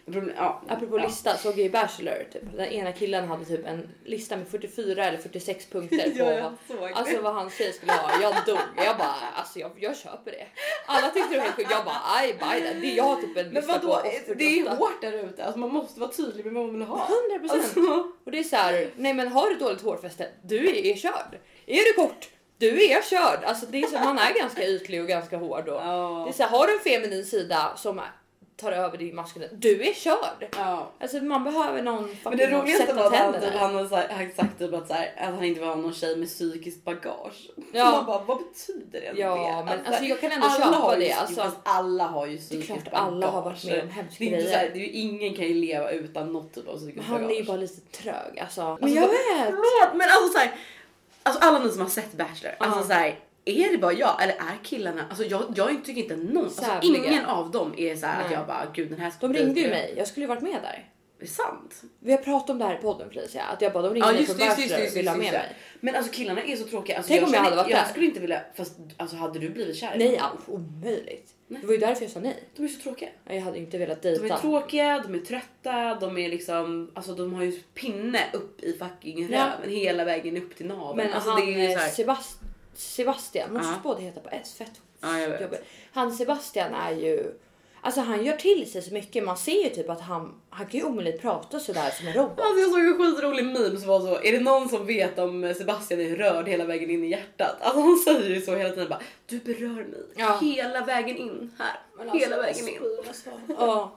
S1: Men problem, ja,
S2: Apropå
S1: ja.
S2: lista såg jag i Bachelor typ. Den ena killen hade typ en lista med 44 eller 46 punkter på
S1: Ja, det.
S2: alltså vad hans tjej skulle ha. Jag dog. Jag bara alltså jag, jag köper det. Alla tyckte det var helt sjukt. Jag bara aj buy that. Det- Jag har typ en
S1: Men
S2: lista
S1: vadå,
S2: på 48.
S1: det är hårt där ute. Alltså, man måste vara tydlig med vad man vill ha.
S2: 100%.
S1: Alltså,
S2: Och det är så här, nej men har du dåligt hårfäste, du är, är körd. Är du kort, du är körd. Alltså det är så, man är ganska ytlig och ganska hård då.
S1: Ja.
S2: Det är så här, har du en feminin sida som är- tar över din maskulina, du är körd.
S1: ja.
S2: Alltså man behöver någon
S1: Men det roligaste var att han, typ, han hade sagt, han sagt typ att, så här, att han inte vill ha någon tjej med psykiskt bagage.
S2: Ja.
S1: Man bara, vad betyder det?
S2: Ja, men
S1: så
S2: alltså,
S1: här,
S2: jag kan ändå köpa
S1: har
S2: det, alltså.
S1: alla har ju
S2: Det är
S1: psykiskt
S2: klart
S1: bagage.
S2: alla har varit med om hemska
S1: det är
S2: grejer.
S1: här, det är ju, Ingen kan ju leva utan något typ av psykiskt
S2: Han är ju
S1: bagage.
S2: bara lite trög alltså.
S1: Alltså,
S2: Men jag
S1: vad-
S2: vet.
S1: Förlåt, men alltså så här, alltså alla ni som har sett Bachelor, alltså
S2: Ja.
S1: så här, är det bara jag eller är killarna, alltså jag, jag tycker inte någon, alltså ingen av dem är så här att jag bara gud den här
S2: De ringde ju mig, jag skulle ju varit med där.
S1: Det är sant.
S2: Vi har pratat om det här i podden Felicia, att jag bara de ringde
S1: Ja
S2: mig
S1: just
S2: från
S1: just det,
S2: Bachelor och ville ha med mig.
S1: Men alltså killarna är så tråkiga. Alltså,
S2: Tänk om jag hade varit
S1: jag
S2: där.
S1: skulle inte vilja, fast alltså hade du blivit kär
S2: Nej, alls omöjligt.
S1: Nej.
S2: Det var ju därför jag sa nej.
S1: De är så tråkiga.
S2: Jag hade inte velat
S1: De är
S2: dejta.
S1: tråkiga, de är trötta, de är liksom, alltså de har ju pinne upp i fucking
S2: Ja.
S1: röven hela vägen upp till naveln.
S2: Men
S1: alltså,
S2: han
S1: det är ju så
S2: eh,
S1: här,
S2: Sebast Sebastian, måste
S1: Ja.
S2: båda heta på S, fett
S1: Ja, jag vet.
S2: jobbigt. Han Sebastian är ju, alltså han gör till sig så mycket. Man ser ju typ att han, han kan ju omöjligt prata sådär som en robot.
S1: Alltså jag såg en skitrolig meme som var så, är det någon som vet om Sebastian är rörd hela vägen in i hjärtat? Alltså han säger ju så hela tiden bara, du berör mig
S2: Ja.
S1: hela vägen in här,
S2: alltså,
S1: hela vägen in.
S2: Ja,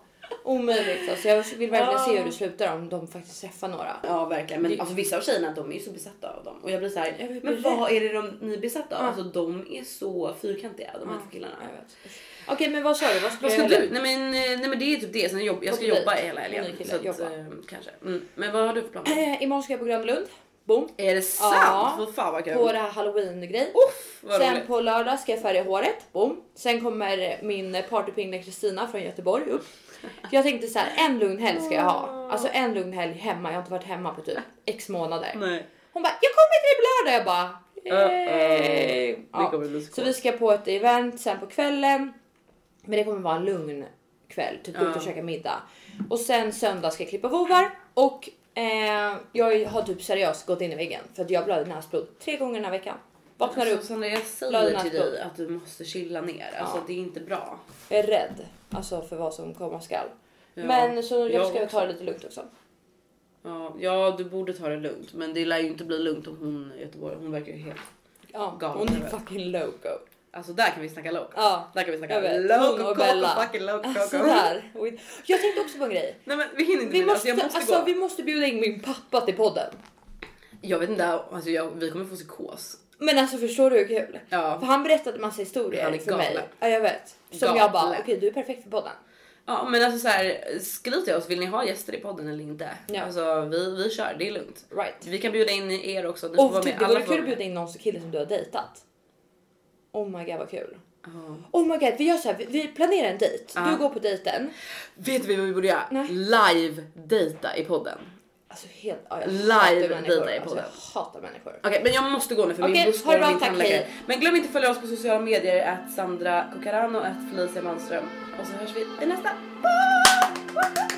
S2: omöjligt. Alltså jag vill verkligen se hur det slutar om de faktiskt träffar några.
S1: Ja verkligen, men
S2: Det-
S1: alltså, vissa av tjejerna de är ju så besatta av dem och jag blir så här,
S2: Jag
S1: men vad är det de, ni är besatta av?
S2: Ja.
S1: Alltså de är så fyrkantiga de här
S2: Ja,
S1: killarna.
S2: Okej men vad sa du? Vad ska,
S1: Vad ska du? Nej men, eh, nej men det är typ det, sen jobb, jag ska jobba hela helgen. Så att,
S2: jobba.
S1: eh, kanske. Mm. Men vad har du för planer?
S2: Eh, imorgon ska jag på Gröna Lund. Boom.
S1: Är det sant?
S2: Ja.
S1: Fan vad kul.
S2: På det här halloween grej.
S1: Uff, vad
S2: Sen
S1: roligt.
S2: på lördag ska jag färga håret. Boom. Sen kommer min partypingla Kristina från Göteborg upp. Jag tänkte så här, en lugn helg ska jag ha. Alltså en lugn helg hemma. Jag har inte varit hemma på typ x månader.
S1: Nej.
S2: Hon bara, jag kommer till dig på lördag. Jag bara, yay.
S1: Det
S2: Ja.
S1: kommer bli så
S2: vi ska på ett event sen på kvällen. Men det kommer vara en lugn kväll, typ gå ut
S1: Ja.
S2: och käka middag. Och sen söndag ska jag klippa vovar och eh, jag har typ seriöst gått in i väggen för att jag blöder näsblod tre gånger den här veckan. Vaknar upp,
S1: Alltså, Sandra, jag säger till dig att du måste chilla ner. Alltså
S2: Ja.
S1: det är inte bra.
S2: jag är rädd alltså för vad som komma skall.
S1: Ja,
S2: Men så jag
S1: jag
S2: ska ta
S1: också.
S2: det lite lugnt också.
S1: Ja, ja, du borde ta det lugnt. Men det lär ju inte bli lugnt om hon i Göteborg. Hon verkar ju helt...
S2: Ja,
S1: Galen
S2: hon är fucking loco.
S1: Alltså där kan vi snacka loco.
S2: Ja,
S1: Där kan vi snacka loco,
S2: och Bella.
S1: fucking loco,
S2: Alltså där. Jag tänkte också på en grej.
S1: Nej men vi hinner inte
S2: Vi
S1: med alltså,
S2: måste,
S1: jag måste
S2: alltså, vi måste bjuda in min pappa till podden.
S1: Jag vet inte, alltså jag, vi kommer få psykos.
S2: Men alltså förstår du hur kul?
S1: Ja.
S2: För han berättade massa historier för mig. Ja jag vet. Som
S1: Galen.
S2: jag bara, okej du är perfekt för podden.
S1: Ja men alltså så här, skriv till oss, vill ni ha gäster i podden eller inte?
S2: Ja.
S1: Alltså vi, vi kör, det är lugnt.
S2: Right.
S1: Vi kan bjuda in er också. Får
S2: Och typ, det vore kul att bjuda in någon kille som du har dejtat. Oh my god vad kul. Oh my god, vi gör så här, vi, vi planerar en dejt. Du går på dejten.
S1: Vet du vad vi borde göra?
S2: Nej.
S1: Live dejta i podden.
S2: Alltså helt, ja, jag
S1: Live
S2: människor.
S1: i
S2: Alltså,
S1: podden.
S2: jag hatar människor.
S1: Okej, men jag måste gå nu för
S2: Okej,
S1: min buss
S2: bra,
S1: min tandläkare. Men glöm inte att följa oss på sociala medier, att Sandra Cocarano, att Felicia Manström. Och så hörs vi i nästa. Bye!